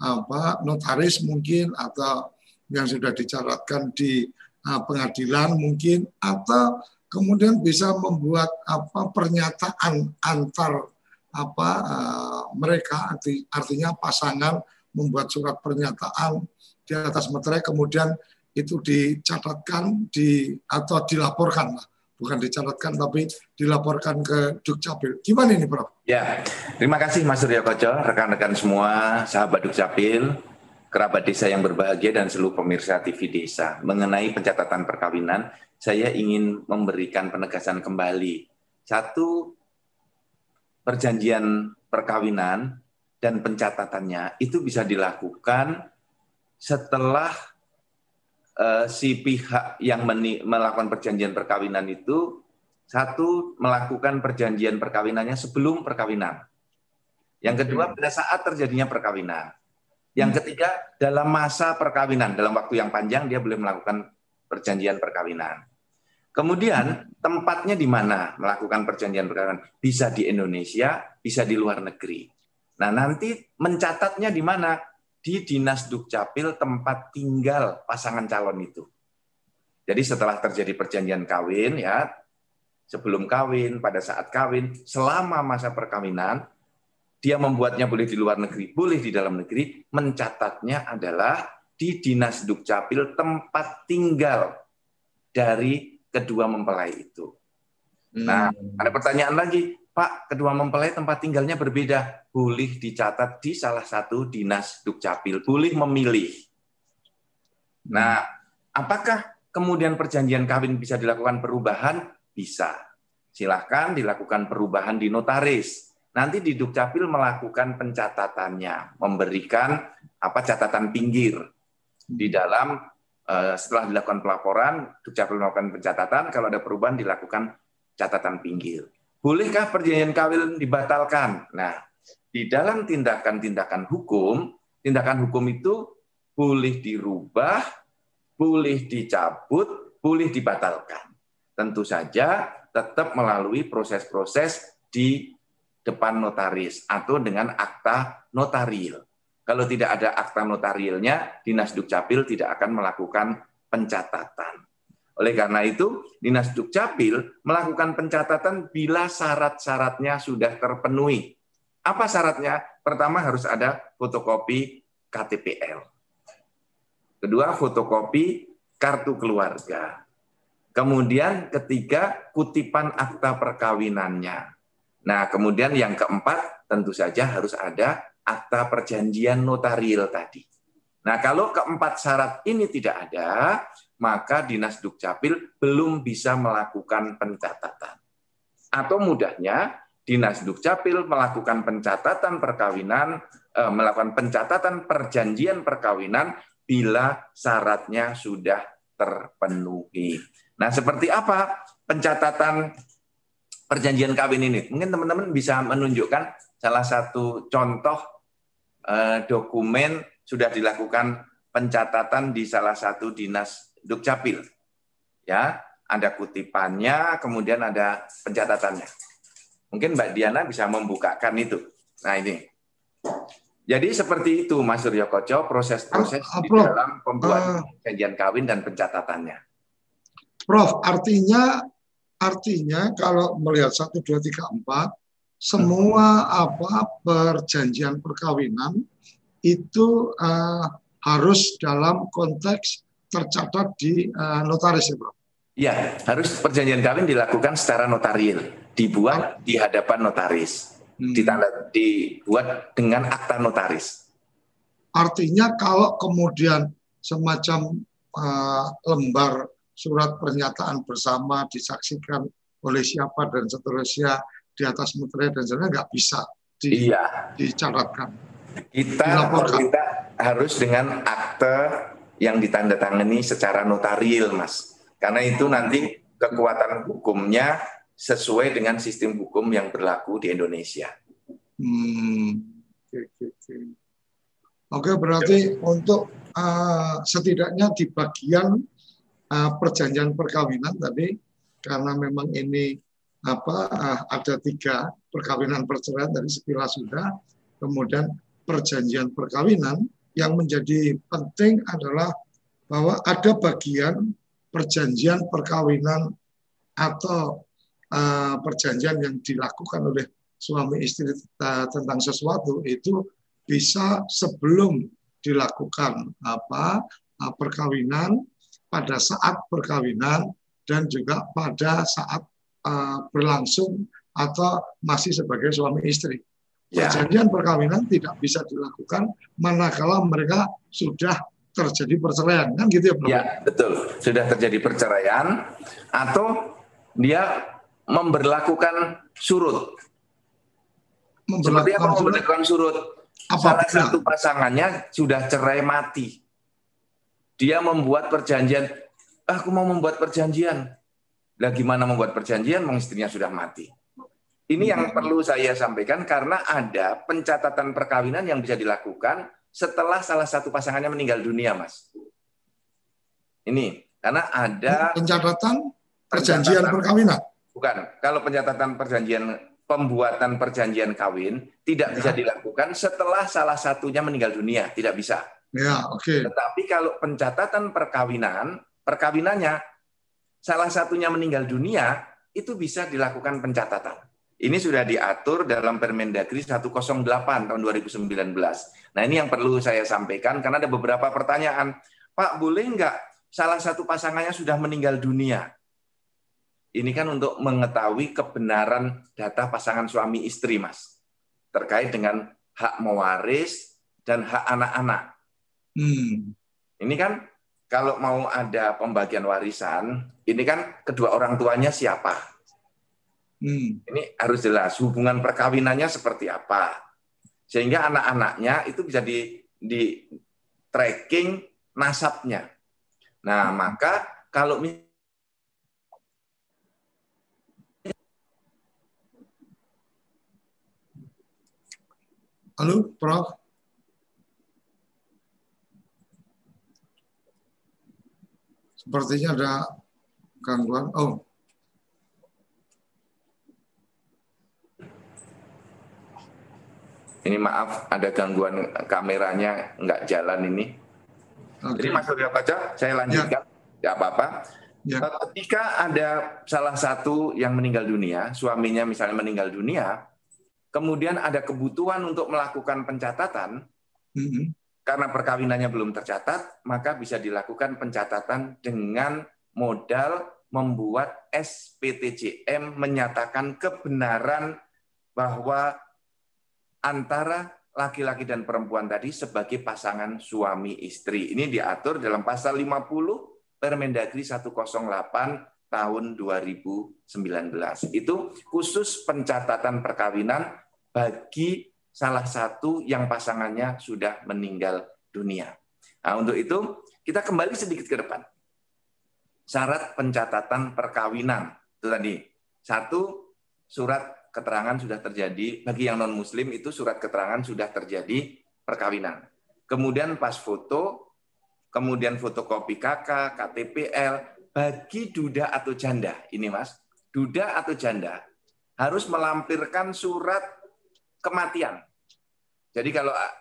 apa notaris mungkin atau yang sudah dicatatkan di uh, pengadilan mungkin atau kemudian bisa membuat apa pernyataan antar apa uh, mereka arti, artinya pasangan membuat surat pernyataan di atas materai kemudian itu dicatatkan di atau dilaporkan lah bukan dicatatkan tapi dilaporkan ke Dukcapil. Gimana ini, Prof? Ya, terima kasih Mas Surya Koco, rekan-rekan semua, sahabat Dukcapil, kerabat desa yang berbahagia dan seluruh pemirsa TV Desa. Mengenai pencatatan perkawinan, saya ingin memberikan penegasan kembali. Satu, perjanjian perkawinan dan pencatatannya itu bisa dilakukan setelah uh, si pihak yang melakukan perjanjian perkawinan itu satu melakukan perjanjian perkawinannya sebelum perkawinan. Yang kedua pada saat terjadinya perkawinan. Yang ketiga dalam masa perkawinan dalam waktu yang panjang dia boleh melakukan perjanjian perkawinan. Kemudian tempatnya di mana melakukan perjanjian perkawinan? Bisa di Indonesia, bisa di luar negeri. Nah, nanti mencatatnya di mana? Di Dinas Dukcapil tempat tinggal pasangan calon itu. Jadi setelah terjadi perjanjian kawin ya, sebelum kawin, pada saat kawin, selama masa perkawinan, dia membuatnya boleh di luar negeri, boleh di dalam negeri, mencatatnya adalah di Dinas Dukcapil tempat tinggal dari kedua mempelai itu. Nah, hmm. ada pertanyaan lagi, Pak, kedua mempelai tempat tinggalnya berbeda, boleh dicatat di salah satu Dinas Dukcapil, boleh memilih. Nah, apakah kemudian perjanjian kawin bisa dilakukan perubahan? Bisa. Silahkan dilakukan perubahan di notaris nanti di Dukcapil melakukan pencatatannya, memberikan apa catatan pinggir di dalam setelah dilakukan pelaporan, Dukcapil melakukan pencatatan, kalau ada perubahan dilakukan catatan pinggir. Bolehkah perjanjian kawin dibatalkan? Nah, di dalam tindakan-tindakan hukum, tindakan hukum itu boleh dirubah, boleh dicabut, boleh dibatalkan. Tentu saja tetap melalui proses-proses di depan notaris atau dengan akta notaril. Kalau tidak ada akta notarilnya, Dinas Dukcapil tidak akan melakukan pencatatan. Oleh karena itu, Dinas Dukcapil melakukan pencatatan bila syarat-syaratnya sudah terpenuhi. Apa syaratnya? Pertama harus ada fotokopi KTPL. Kedua, fotokopi kartu keluarga. Kemudian ketiga, kutipan akta perkawinannya. Nah, kemudian yang keempat tentu saja harus ada akta perjanjian notaril tadi. Nah, kalau keempat syarat ini tidak ada, maka Dinas Dukcapil belum bisa melakukan pencatatan. Atau mudahnya, Dinas Dukcapil melakukan pencatatan perkawinan, eh, melakukan pencatatan perjanjian perkawinan bila syaratnya sudah terpenuhi. Nah, seperti apa pencatatan perjanjian kawin ini. Mungkin teman-teman bisa menunjukkan salah satu contoh eh, dokumen sudah dilakukan pencatatan di salah satu dinas Dukcapil. Ya, ada kutipannya, kemudian ada pencatatannya. Mungkin Mbak Diana bisa membukakan itu. Nah, ini. Jadi seperti itu Mas Suryo Koco proses-proses di dalam pembuatan uh, perjanjian kawin dan pencatatannya. Prof, artinya Artinya kalau melihat satu dua tiga empat semua apa perjanjian perkawinan itu uh, harus dalam konteks tercatat di uh, notaris ya, Bro. Iya, harus perjanjian kawin dilakukan secara notaril, dibuat di hadapan notaris, hmm. ditanda dibuat dengan akta notaris. Artinya kalau kemudian semacam uh, lembar surat pernyataan bersama disaksikan oleh siapa dan seterusnya di atas meterai dan sebagainya nggak bisa di, iya. dicatatkan. Kita kita harus dengan akte yang ditandatangani secara notaril, Mas. Karena itu nanti kekuatan hukumnya sesuai dengan sistem hukum yang berlaku di Indonesia. Hmm. Oke, oke, oke. Oke, berarti untuk uh, setidaknya di bagian uh, perjanjian perkawinan tadi karena memang ini apa uh, ada tiga perkawinan perceraian dari sekilas sudah. Kemudian perjanjian perkawinan yang menjadi penting adalah bahwa ada bagian perjanjian perkawinan atau uh, perjanjian yang dilakukan oleh suami istri tentang sesuatu itu bisa sebelum dilakukan apa perkawinan pada saat perkawinan dan juga pada saat uh, berlangsung atau masih sebagai suami istri. Ya. Perjanjian perkawinan tidak bisa dilakukan manakala mereka sudah terjadi perceraian, kan gitu ya? Ya, betul. Sudah terjadi perceraian atau dia memberlakukan surut. Memberlakukan Seperti apa memberlakukan surut? Apa Salah satu pasangannya sudah cerai mati dia membuat perjanjian, ah, aku mau membuat perjanjian. Lah gimana membuat perjanjian, mau istrinya sudah mati. Ini yang hmm. perlu saya sampaikan karena ada pencatatan perkawinan yang bisa dilakukan setelah salah satu pasangannya meninggal dunia, Mas. Ini karena ada pencatatan perjanjian perkawinan. Bukan. Kalau pencatatan perjanjian pembuatan perjanjian kawin tidak ya. bisa dilakukan setelah salah satunya meninggal dunia, tidak bisa. Ya, oke. Okay. Tetapi kalau pencatatan perkawinan, perkawinannya salah satunya meninggal dunia, itu bisa dilakukan pencatatan. Ini sudah diatur dalam Permendagri 108 tahun 2019. Nah ini yang perlu saya sampaikan karena ada beberapa pertanyaan. Pak, boleh nggak salah satu pasangannya sudah meninggal dunia? Ini kan untuk mengetahui kebenaran data pasangan suami istri, Mas. Terkait dengan hak mewaris dan hak anak-anak. Hmm. Ini kan kalau mau ada pembagian warisan, ini kan kedua orang tuanya siapa? Hmm. Ini harus jelas hubungan perkawinannya seperti apa. Sehingga anak-anaknya itu bisa di, di tracking nasabnya. Nah, hmm. maka kalau Halo, Prof. Sepertinya ada gangguan. Oh, Ini maaf ada gangguan kameranya nggak jalan ini. Okay. Jadi Mas Surya Kaca, saya lanjutkan. Ya apa-apa. Ya. Eh, ketika ada salah satu yang meninggal dunia, suaminya misalnya meninggal dunia, kemudian ada kebutuhan untuk melakukan pencatatan, mm -hmm. Karena perkawinannya belum tercatat, maka bisa dilakukan pencatatan dengan modal membuat SPTJM menyatakan kebenaran bahwa antara laki-laki dan perempuan tadi sebagai pasangan suami istri. Ini diatur dalam pasal 50 Permendagri 108 tahun 2019. Itu khusus pencatatan perkawinan bagi salah satu yang pasangannya sudah meninggal dunia. Nah, untuk itu kita kembali sedikit ke depan. Syarat pencatatan perkawinan itu tadi. Satu, surat keterangan sudah terjadi, bagi yang non-muslim itu surat keterangan sudah terjadi perkawinan. Kemudian pas foto, kemudian fotokopi KK, KTPL, bagi duda atau janda, ini mas, duda atau janda harus melampirkan surat kematian. Jadi kalau ah,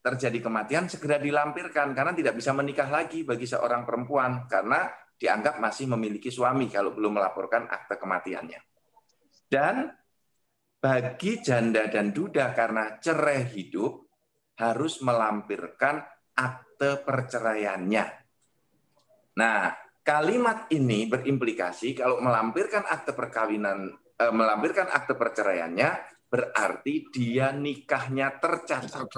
terjadi kematian segera dilampirkan karena tidak bisa menikah lagi bagi seorang perempuan karena dianggap masih memiliki suami kalau belum melaporkan akte kematiannya. Dan bagi janda dan duda karena cerai hidup harus melampirkan akte perceraiannya. Nah, kalimat ini berimplikasi kalau melampirkan akte perkawinan eh, melampirkan akte perceraiannya berarti dia nikahnya tercatat.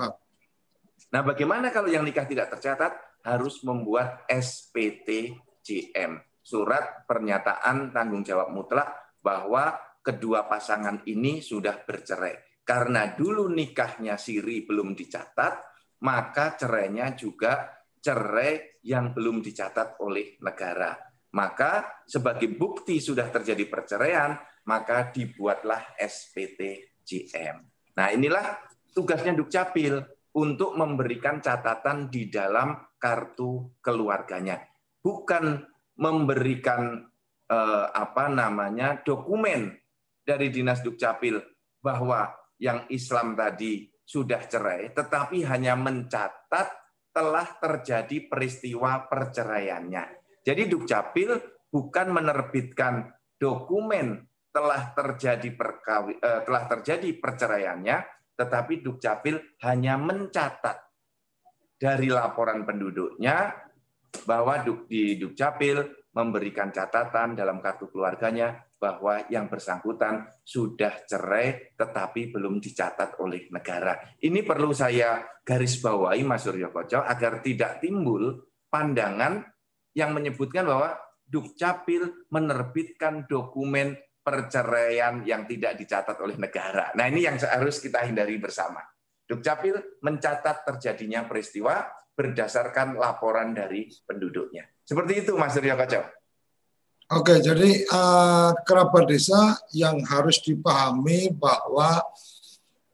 Nah, bagaimana kalau yang nikah tidak tercatat? Harus membuat SPT-JM, surat pernyataan tanggung jawab mutlak bahwa kedua pasangan ini sudah bercerai. Karena dulu nikahnya siri belum dicatat, maka cerainya juga cerai yang belum dicatat oleh negara. Maka sebagai bukti sudah terjadi perceraian, maka dibuatlah SPT JM. Nah inilah tugasnya Dukcapil untuk memberikan catatan di dalam kartu keluarganya. Bukan memberikan eh, apa namanya dokumen dari Dinas Dukcapil bahwa yang Islam tadi sudah cerai, tetapi hanya mencatat telah terjadi peristiwa perceraiannya. Jadi Dukcapil bukan menerbitkan dokumen telah terjadi perkawi, eh, telah terjadi perceraiannya, tetapi Dukcapil hanya mencatat dari laporan penduduknya bahwa di Dukcapil memberikan catatan dalam kartu keluarganya bahwa yang bersangkutan sudah cerai tetapi belum dicatat oleh negara. Ini perlu saya garis bawahi Mas Suryo Koco agar tidak timbul pandangan yang menyebutkan bahwa Dukcapil menerbitkan dokumen perceraian yang tidak dicatat oleh negara. Nah ini yang harus kita hindari bersama. Dukcapil mencatat terjadinya peristiwa berdasarkan laporan dari penduduknya. Seperti itu Mas Suryo Koco. Oke, jadi uh, kerabat desa yang harus dipahami bahwa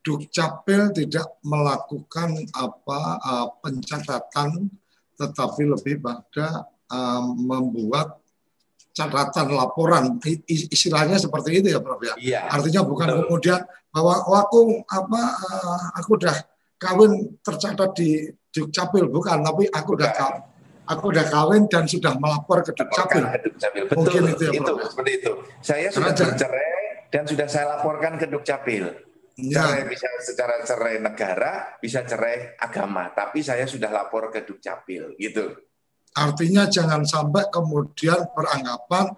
Dukcapil tidak melakukan apa uh, pencatatan, tetapi lebih pada uh, membuat catatan laporan istilahnya seperti itu ya Prof ya. Iya. Artinya bukan betul. kemudian bahwa oh, aku apa uh, aku udah kawin tercatat di Dukcapil bukan tapi aku udah kawin aku udah kawin dan sudah melapor ke Dukcapil. Betul. Mungkin itu ya Prof. Itu, ya. seperti itu. Saya sudah bercerai dan sudah saya laporkan ke Dukcapil. Ya. Cerai bisa secara cerai negara, bisa cerai agama, tapi saya sudah lapor ke Dukcapil gitu. Artinya jangan sampai kemudian beranggapan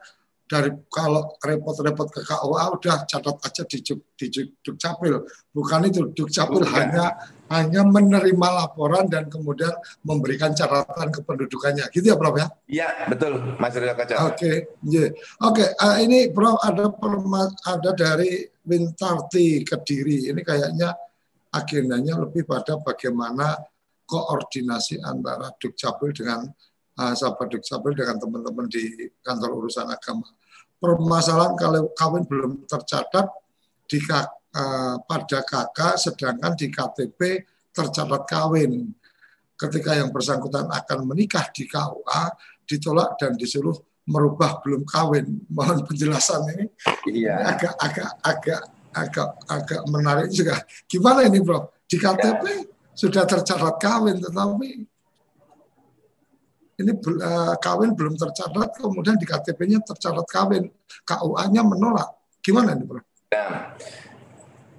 dari kalau repot-repot ke KUA udah catat aja di, di, Dukcapil. Bukan itu, Dukcapil Bukan. hanya hanya menerima laporan dan kemudian memberikan catatan kependudukannya. Gitu ya, Prof ya? Iya, betul, Mas Rizal Kaca. Oke, okay. yeah. Oke, okay. uh, ini Prof ada ada dari Wintarti Kediri. Ini kayaknya agendanya lebih pada bagaimana koordinasi antara Dukcapil dengan uh, sahabat Dukcapil dengan teman-teman di kantor urusan agama. Permasalahan kalau kawin belum tercatat di uh, pada kakak, sedangkan di KTP tercatat kawin. Ketika yang bersangkutan akan menikah di KUA, ditolak dan disuruh merubah belum kawin. Mohon penjelasan ini. Iya. agak agak agak agak agak menarik juga. Gimana ini, Bro? Di KTP ya. sudah tercatat kawin, tetapi ini uh, kawin belum tercatat, kemudian di KTP-nya tercatat kawin, KUA-nya menolak. Gimana ini, Bro? Nah,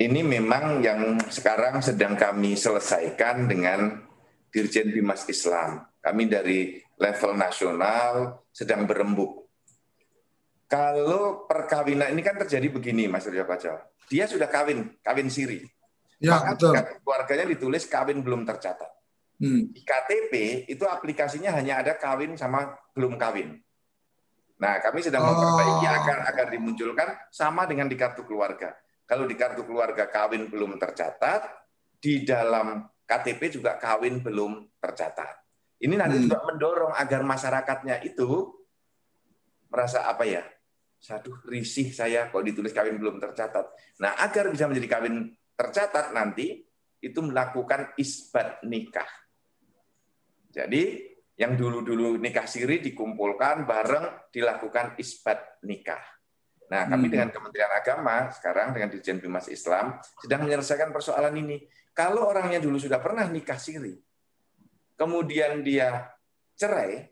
ini memang yang sekarang sedang kami selesaikan dengan Dirjen Bimas Islam. Kami dari level nasional sedang berembuk. Kalau perkawinan ini kan terjadi begini, Mas Rio Kacau. Dia sudah kawin, kawin siri. Ya, Maka betul. keluarganya ditulis kawin belum tercatat. Hmm. Di KTP itu aplikasinya hanya ada kawin sama belum kawin. Nah, kami sedang oh. memperbaiki agar agar dimunculkan sama dengan di kartu keluarga. Kalau di kartu keluarga kawin belum tercatat, di dalam KTP juga kawin belum tercatat. Ini nanti hmm. juga mendorong agar masyarakatnya itu merasa apa ya? Satu risih saya kok ditulis kawin belum tercatat. Nah, agar bisa menjadi kawin tercatat nanti itu melakukan isbat nikah. Jadi yang dulu-dulu nikah siri dikumpulkan bareng dilakukan isbat nikah. Nah, kami hmm. dengan Kementerian Agama sekarang dengan Dirjen Bimas Islam sedang menyelesaikan persoalan ini. Kalau orangnya dulu sudah pernah nikah siri, kemudian dia cerai,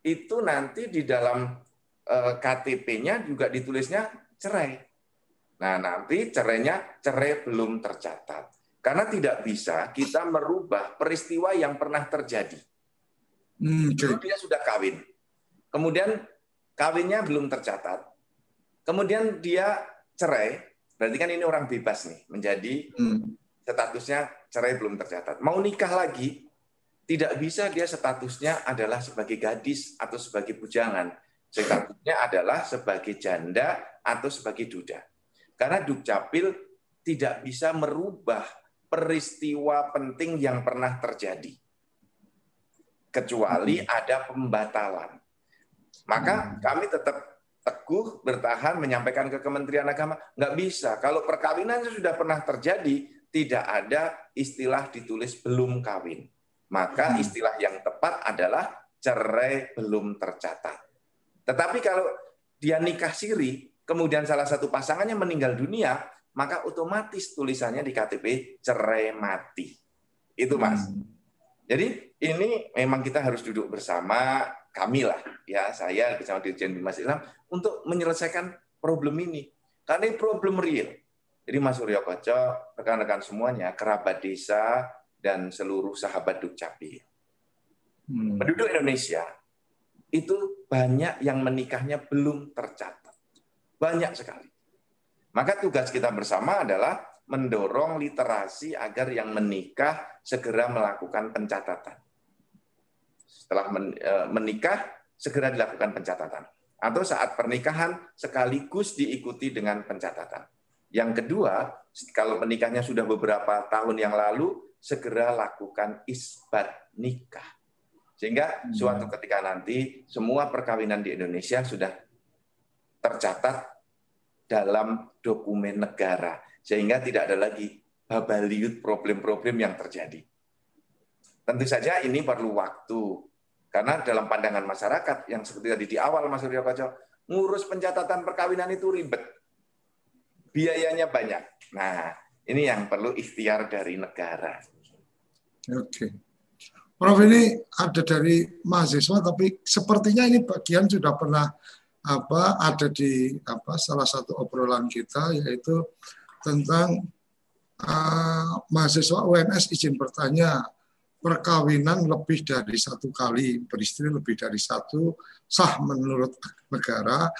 itu nanti di dalam eh, KTP-nya juga ditulisnya cerai. Nah, nanti cerainya cerai belum tercatat. Karena tidak bisa kita merubah peristiwa yang pernah terjadi. Hmm, okay. dia sudah kawin. Kemudian kawinnya belum tercatat. Kemudian dia cerai. Berarti kan ini orang bebas nih. Menjadi hmm. statusnya cerai belum tercatat. Mau nikah lagi, tidak bisa dia statusnya adalah sebagai gadis atau sebagai bujangan. Statusnya adalah sebagai janda atau sebagai duda. Karena Dukcapil tidak bisa merubah peristiwa penting yang pernah terjadi. Kecuali hmm. ada pembatalan. Maka hmm. kami tetap teguh bertahan menyampaikan ke Kementerian Agama, nggak bisa. Kalau perkawinan sudah pernah terjadi, tidak ada istilah ditulis belum kawin. Maka hmm. istilah yang tepat adalah cerai belum tercatat. Tetapi kalau dia nikah siri, kemudian salah satu pasangannya meninggal dunia, maka otomatis tulisannya di KTP cerai mati. Itu Mas. Hmm. Jadi ini memang kita harus duduk bersama kami lah ya saya bersama Dirjen Bimas Islam untuk menyelesaikan problem ini karena ini problem real. Jadi Mas Suryo Koco, rekan-rekan semuanya, kerabat desa dan seluruh sahabat Dukcapil. Hmm. Penduduk Indonesia itu banyak yang menikahnya belum tercatat. Banyak sekali. Maka tugas kita bersama adalah mendorong literasi agar yang menikah segera melakukan pencatatan. Setelah e, menikah, segera dilakukan pencatatan. Atau saat pernikahan, sekaligus diikuti dengan pencatatan. Yang kedua, kalau menikahnya sudah beberapa tahun yang lalu, segera lakukan isbat nikah. Sehingga hmm. suatu ketika nanti semua perkawinan di Indonesia sudah tercatat dalam dokumen negara sehingga tidak ada lagi babaliut problem-problem yang terjadi. Tentu saja ini perlu waktu Karena dalam pandangan masyarakat yang seperti tadi di awal Mas Suryo Koco, ngurus pencatatan perkawinan itu ribet. Biayanya banyak. Nah, ini yang perlu ikhtiar dari negara. Oke. Prof ini ada dari mahasiswa tapi sepertinya ini bagian sudah pernah apa ada di apa salah satu obrolan kita yaitu tentang uh, mahasiswa UNS izin bertanya perkawinan lebih dari satu kali, beristri lebih dari satu, sah menurut negara.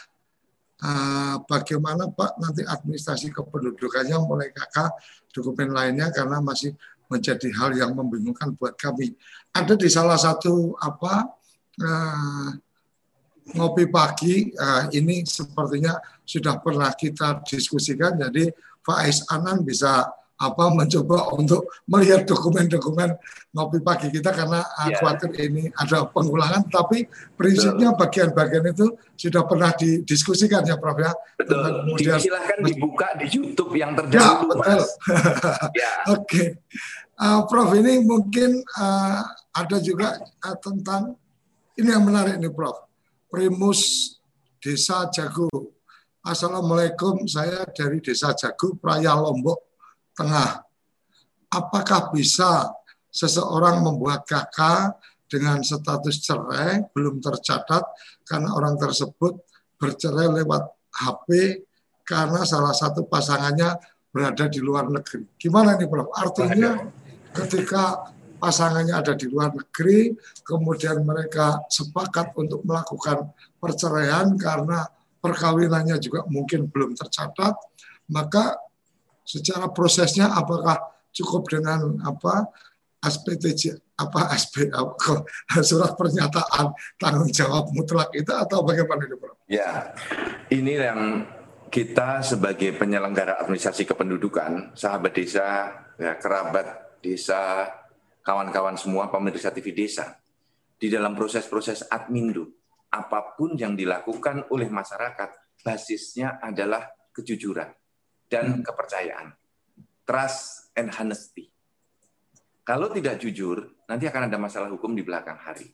Uh, bagaimana Pak nanti administrasi kependudukannya mulai kakak dokumen lainnya karena masih menjadi hal yang membingungkan buat kami. Ada di salah satu apa uh, ngopi pagi uh, ini sepertinya sudah pernah kita diskusikan. Jadi Faiz Anan bisa apa mencoba untuk melihat dokumen-dokumen ngopi pagi kita karena yeah. khawatir ini ada pengulangan tapi prinsipnya bagian-bagian itu sudah pernah didiskusikan ya Prof ya betul kemudian silahkan dibuka di YouTube yang terdahulu ya, betul ya. oke okay. uh, Prof ini mungkin uh, ada juga uh, tentang ini yang menarik nih Prof Primus Desa Jago Assalamualaikum saya dari Desa Jago Praya Lombok tengah. Apakah bisa seseorang membuat kakak dengan status cerai belum tercatat karena orang tersebut bercerai lewat HP karena salah satu pasangannya berada di luar negeri. Gimana nih Prof? Artinya ketika pasangannya ada di luar negeri, kemudian mereka sepakat untuk melakukan perceraian karena perkawinannya juga mungkin belum tercatat, maka secara prosesnya apakah cukup dengan apa SPTJ apa SP surat pernyataan tanggung jawab mutlak itu atau bagaimana ini Bro? Ya, ini yang kita sebagai penyelenggara administrasi kependudukan, sahabat desa, ya, kerabat desa, kawan-kawan semua pemirsa TV desa, di dalam proses-proses admindu, apa pun yang dilakukan oleh masyarakat, basisnya adalah kejujuran dan hmm. kepercayaan. Trust and honesty. Kalau tidak jujur, nanti akan ada masalah hukum di belakang hari.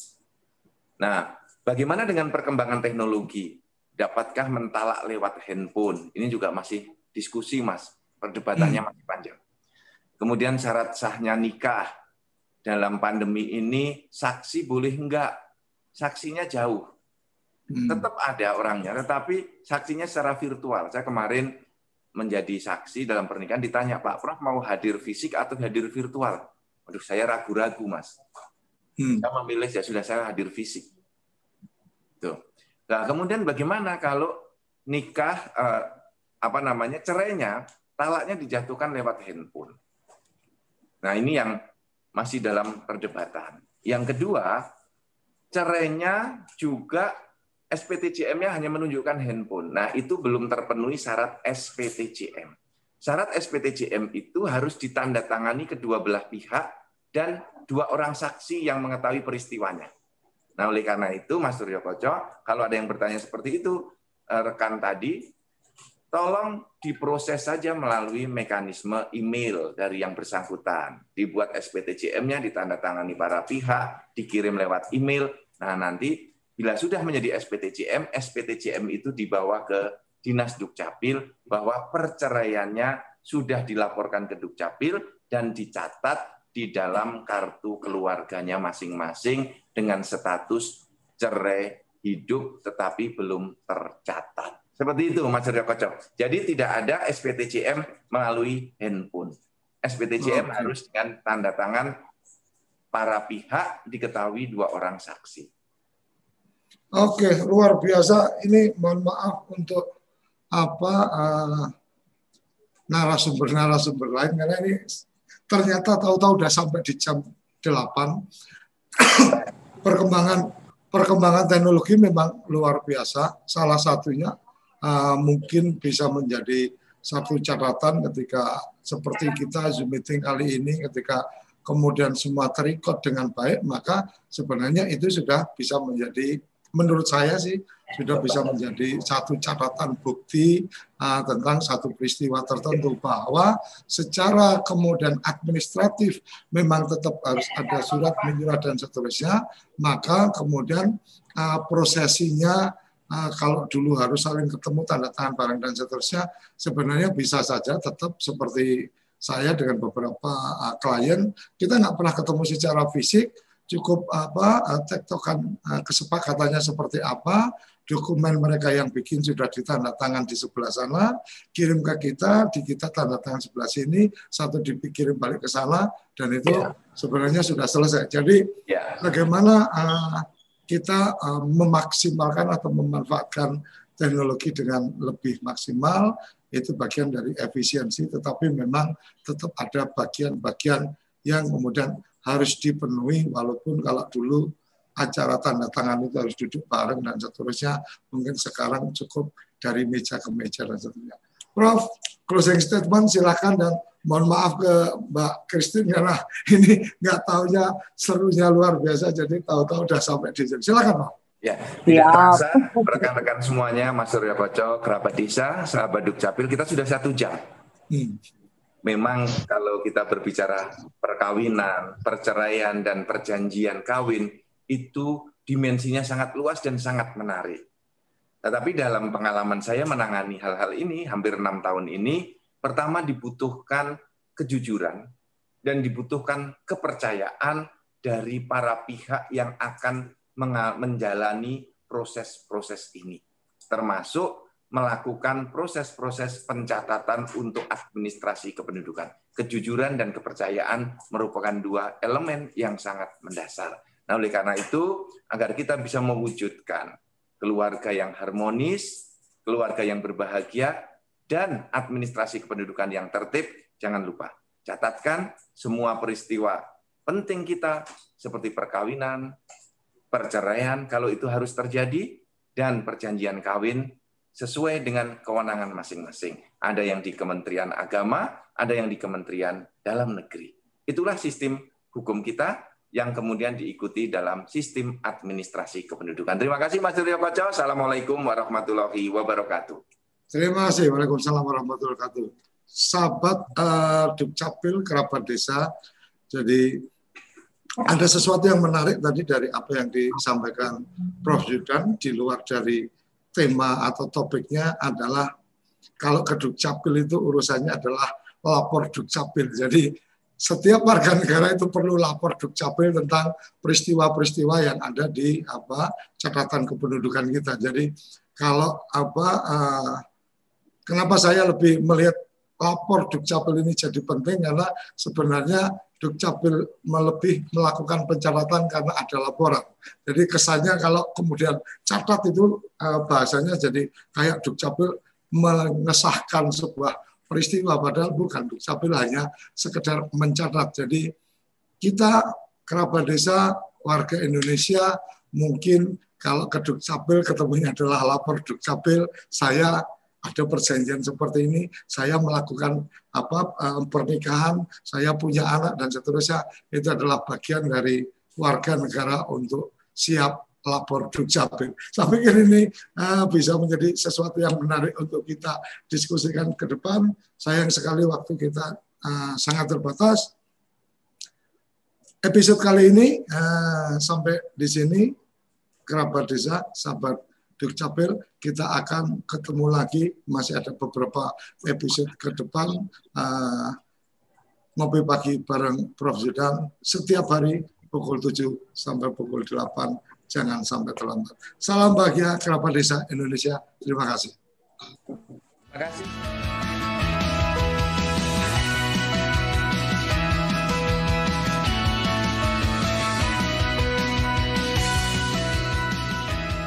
Nah, bagaimana dengan perkembangan teknologi? Dapatkah mentalak lewat handphone? Ini juga masih diskusi, Mas. Perdebatannya hmm. masih panjang. Kemudian syarat sahnya nikah dalam pandemi ini saksi boleh enggak? Saksinya jauh. Hmm. Tetap ada orangnya, tetapi saksinya secara virtual. Saya kemarin menjadi saksi dalam pernikahan ditanya Pak Prof mau hadir fisik atau hadir virtual? Waduh saya ragu-ragu mas. Hmm. Saya memilih ya sudah saya hadir fisik. Tuh. Nah kemudian bagaimana kalau nikah eh, apa namanya cerainya talaknya dijatuhkan lewat handphone. Nah ini yang masih dalam perdebatan. Yang kedua cerainya juga SPTJM-nya hanya menunjukkan handphone. Nah, itu belum terpenuhi syarat SPTJM. Syarat SPTJM itu harus ditandatangani kedua belah pihak dan dua orang saksi yang mengetahui peristiwanya. Nah, oleh karena itu, Mas Suryo Koco, kalau ada yang bertanya seperti itu, eh, rekan tadi, tolong diproses saja melalui mekanisme email dari yang bersangkutan. Dibuat SPTJM-nya, ditandatangani para pihak, dikirim lewat email. Nah, nanti Bila sudah menjadi SPTJM, SPTJM itu dibawa ke Dinas Dukcapil bahwa perceraiannya sudah dilaporkan ke Dukcapil dan dicatat di dalam kartu keluarganya masing-masing dengan status cerai hidup tetapi belum tercatat. Seperti itu Mas Suryo Koco. Jadi tidak ada SPTJM melalui handphone. SPTJM oh, harus dengan tanda tangan para pihak diketahui dua orang saksi. Oke, luar biasa. Ini mohon maaf untuk apa uh, narasumber-narasumber lain karena ini ternyata tahu-tahu udah sampai di jam 8. perkembangan perkembangan teknologi memang luar biasa. Salah satunya uh, mungkin bisa menjadi satu catatan ketika seperti kita Zoom meeting kali ini ketika kemudian semua terikot dengan baik maka sebenarnya itu sudah bisa menjadi menurut saya sih sudah bisa menjadi satu catatan bukti uh, tentang satu peristiwa tertentu bahwa secara kemudian administratif memang tetap harus ada surat menyurat dan seterusnya maka kemudian uh, prosesinya uh, kalau dulu harus saling ketemu tanda tangan barang dan seterusnya sebenarnya bisa saja tetap seperti saya dengan beberapa uh, klien kita nggak pernah ketemu secara fisik cukup apa tektokan kesepakatannya seperti apa dokumen mereka yang bikin sudah ditanda tangan di sebelah sana, kirim ke kita, di kita tanda tangan sebelah sini, satu dikirim balik ke sana, dan itu yeah. sebenarnya sudah selesai. Jadi yeah. bagaimana uh, kita uh, memaksimalkan atau memanfaatkan teknologi dengan lebih maksimal, itu bagian dari efisiensi, tetapi memang tetap ada bagian-bagian yang kemudian harus dipenuhi, walaupun kalau dulu acara tanda tangan itu harus duduk bareng dan seterusnya. Mungkin sekarang cukup dari meja ke meja dan seterusnya. Prof, closing statement silakan dan mohon maaf ke Mbak Christine karena ini nggak tahunya serunya luar biasa jadi tahu-tahu udah sampai di sini. Silakan Pak. Ya, tidak terasa rekan-rekan semuanya, Mas Surya Koco, kerabat desa, sahabat Dukcapil, kita sudah satu jam. Hmm. Memang kalau kita berbicara perkawinan, perceraian, dan perjanjian kawin, itu dimensinya sangat luas dan sangat menarik. Tetapi dalam pengalaman saya menangani hal-hal ini hampir enam tahun ini, pertama dibutuhkan kejujuran dan dibutuhkan kepercayaan dari para pihak yang akan menjalani proses-proses ini, termasuk melakukan proses-proses pencatatan untuk administrasi kependudukan. Kejujuran dan kepercayaan merupakan dua elemen yang sangat mendasar. Nah, oleh karena itu, agar kita bisa mewujudkan keluarga yang harmonis, keluarga yang berbahagia, dan administrasi kependudukan yang tertib, jangan lupa catatkan semua peristiwa penting kita seperti perkawinan, perceraian kalau itu harus terjadi dan perjanjian kawin sesuai dengan kewenangan masing-masing. Ada yang di Kementerian Agama, ada yang di Kementerian Dalam Negeri. Itulah sistem hukum kita yang kemudian diikuti dalam sistem administrasi kependudukan. Terima kasih Mas Koco. Assalamualaikum warahmatullahi wabarakatuh. Terima kasih. Waalaikumsalam warahmatullahi wabarakatuh. Sahabat uh, Dukcapil, kerabat desa, jadi ada sesuatu yang menarik tadi dari apa yang disampaikan Prof. Yudan di luar dari tema atau topiknya adalah kalau ke Dukcapil itu urusannya adalah lapor Dukcapil. Jadi setiap warga negara itu perlu lapor Dukcapil tentang peristiwa-peristiwa yang ada di apa catatan kependudukan kita. Jadi kalau apa uh, kenapa saya lebih melihat lapor Dukcapil ini jadi penting karena sebenarnya Dukcapil melebih melakukan pencatatan karena ada laporan. Jadi kesannya kalau kemudian catat itu uh, bahasanya jadi kayak Dukcapil mengesahkan sebuah peristiwa padahal bukan dukcapil hanya sekedar mencatat. Jadi kita kerabat desa warga Indonesia mungkin kalau ke dukcapil ketemunya adalah lapor dukcapil saya ada perjanjian seperti ini, saya melakukan apa eh, pernikahan, saya punya anak dan seterusnya itu adalah bagian dari warga negara untuk siap lapor Dukcapil. Saya pikir ini uh, bisa menjadi sesuatu yang menarik untuk kita diskusikan ke depan. Sayang sekali waktu kita uh, sangat terbatas. Episode kali ini uh, sampai di sini kerabat desa, sahabat Dukcapil, kita akan ketemu lagi. Masih ada beberapa episode ke depan. Uh, ngopi pagi bareng Prof. Zudan setiap hari pukul 7 sampai pukul 8 jangan sampai terlambat. Salam bahagia kerabat desa Indonesia. Terima kasih. Terima kasih.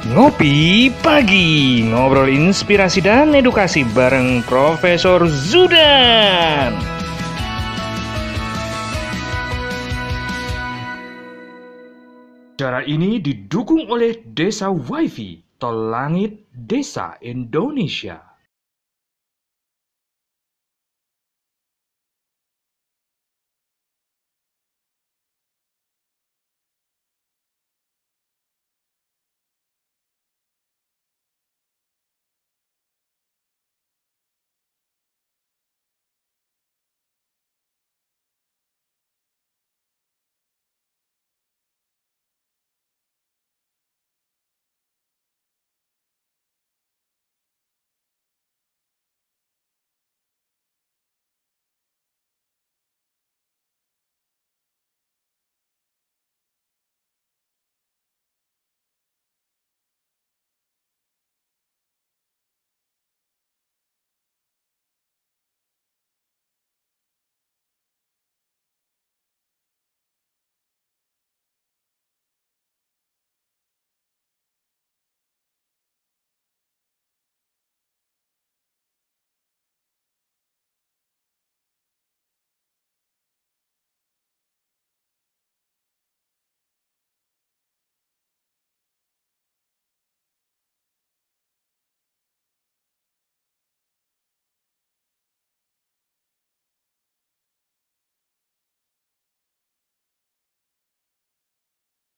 Ngopi Pagi, ngobrol inspirasi dan edukasi bareng Profesor Zudan. Cara ini didukung oleh Desa Wifi, Tol Langit Desa Indonesia.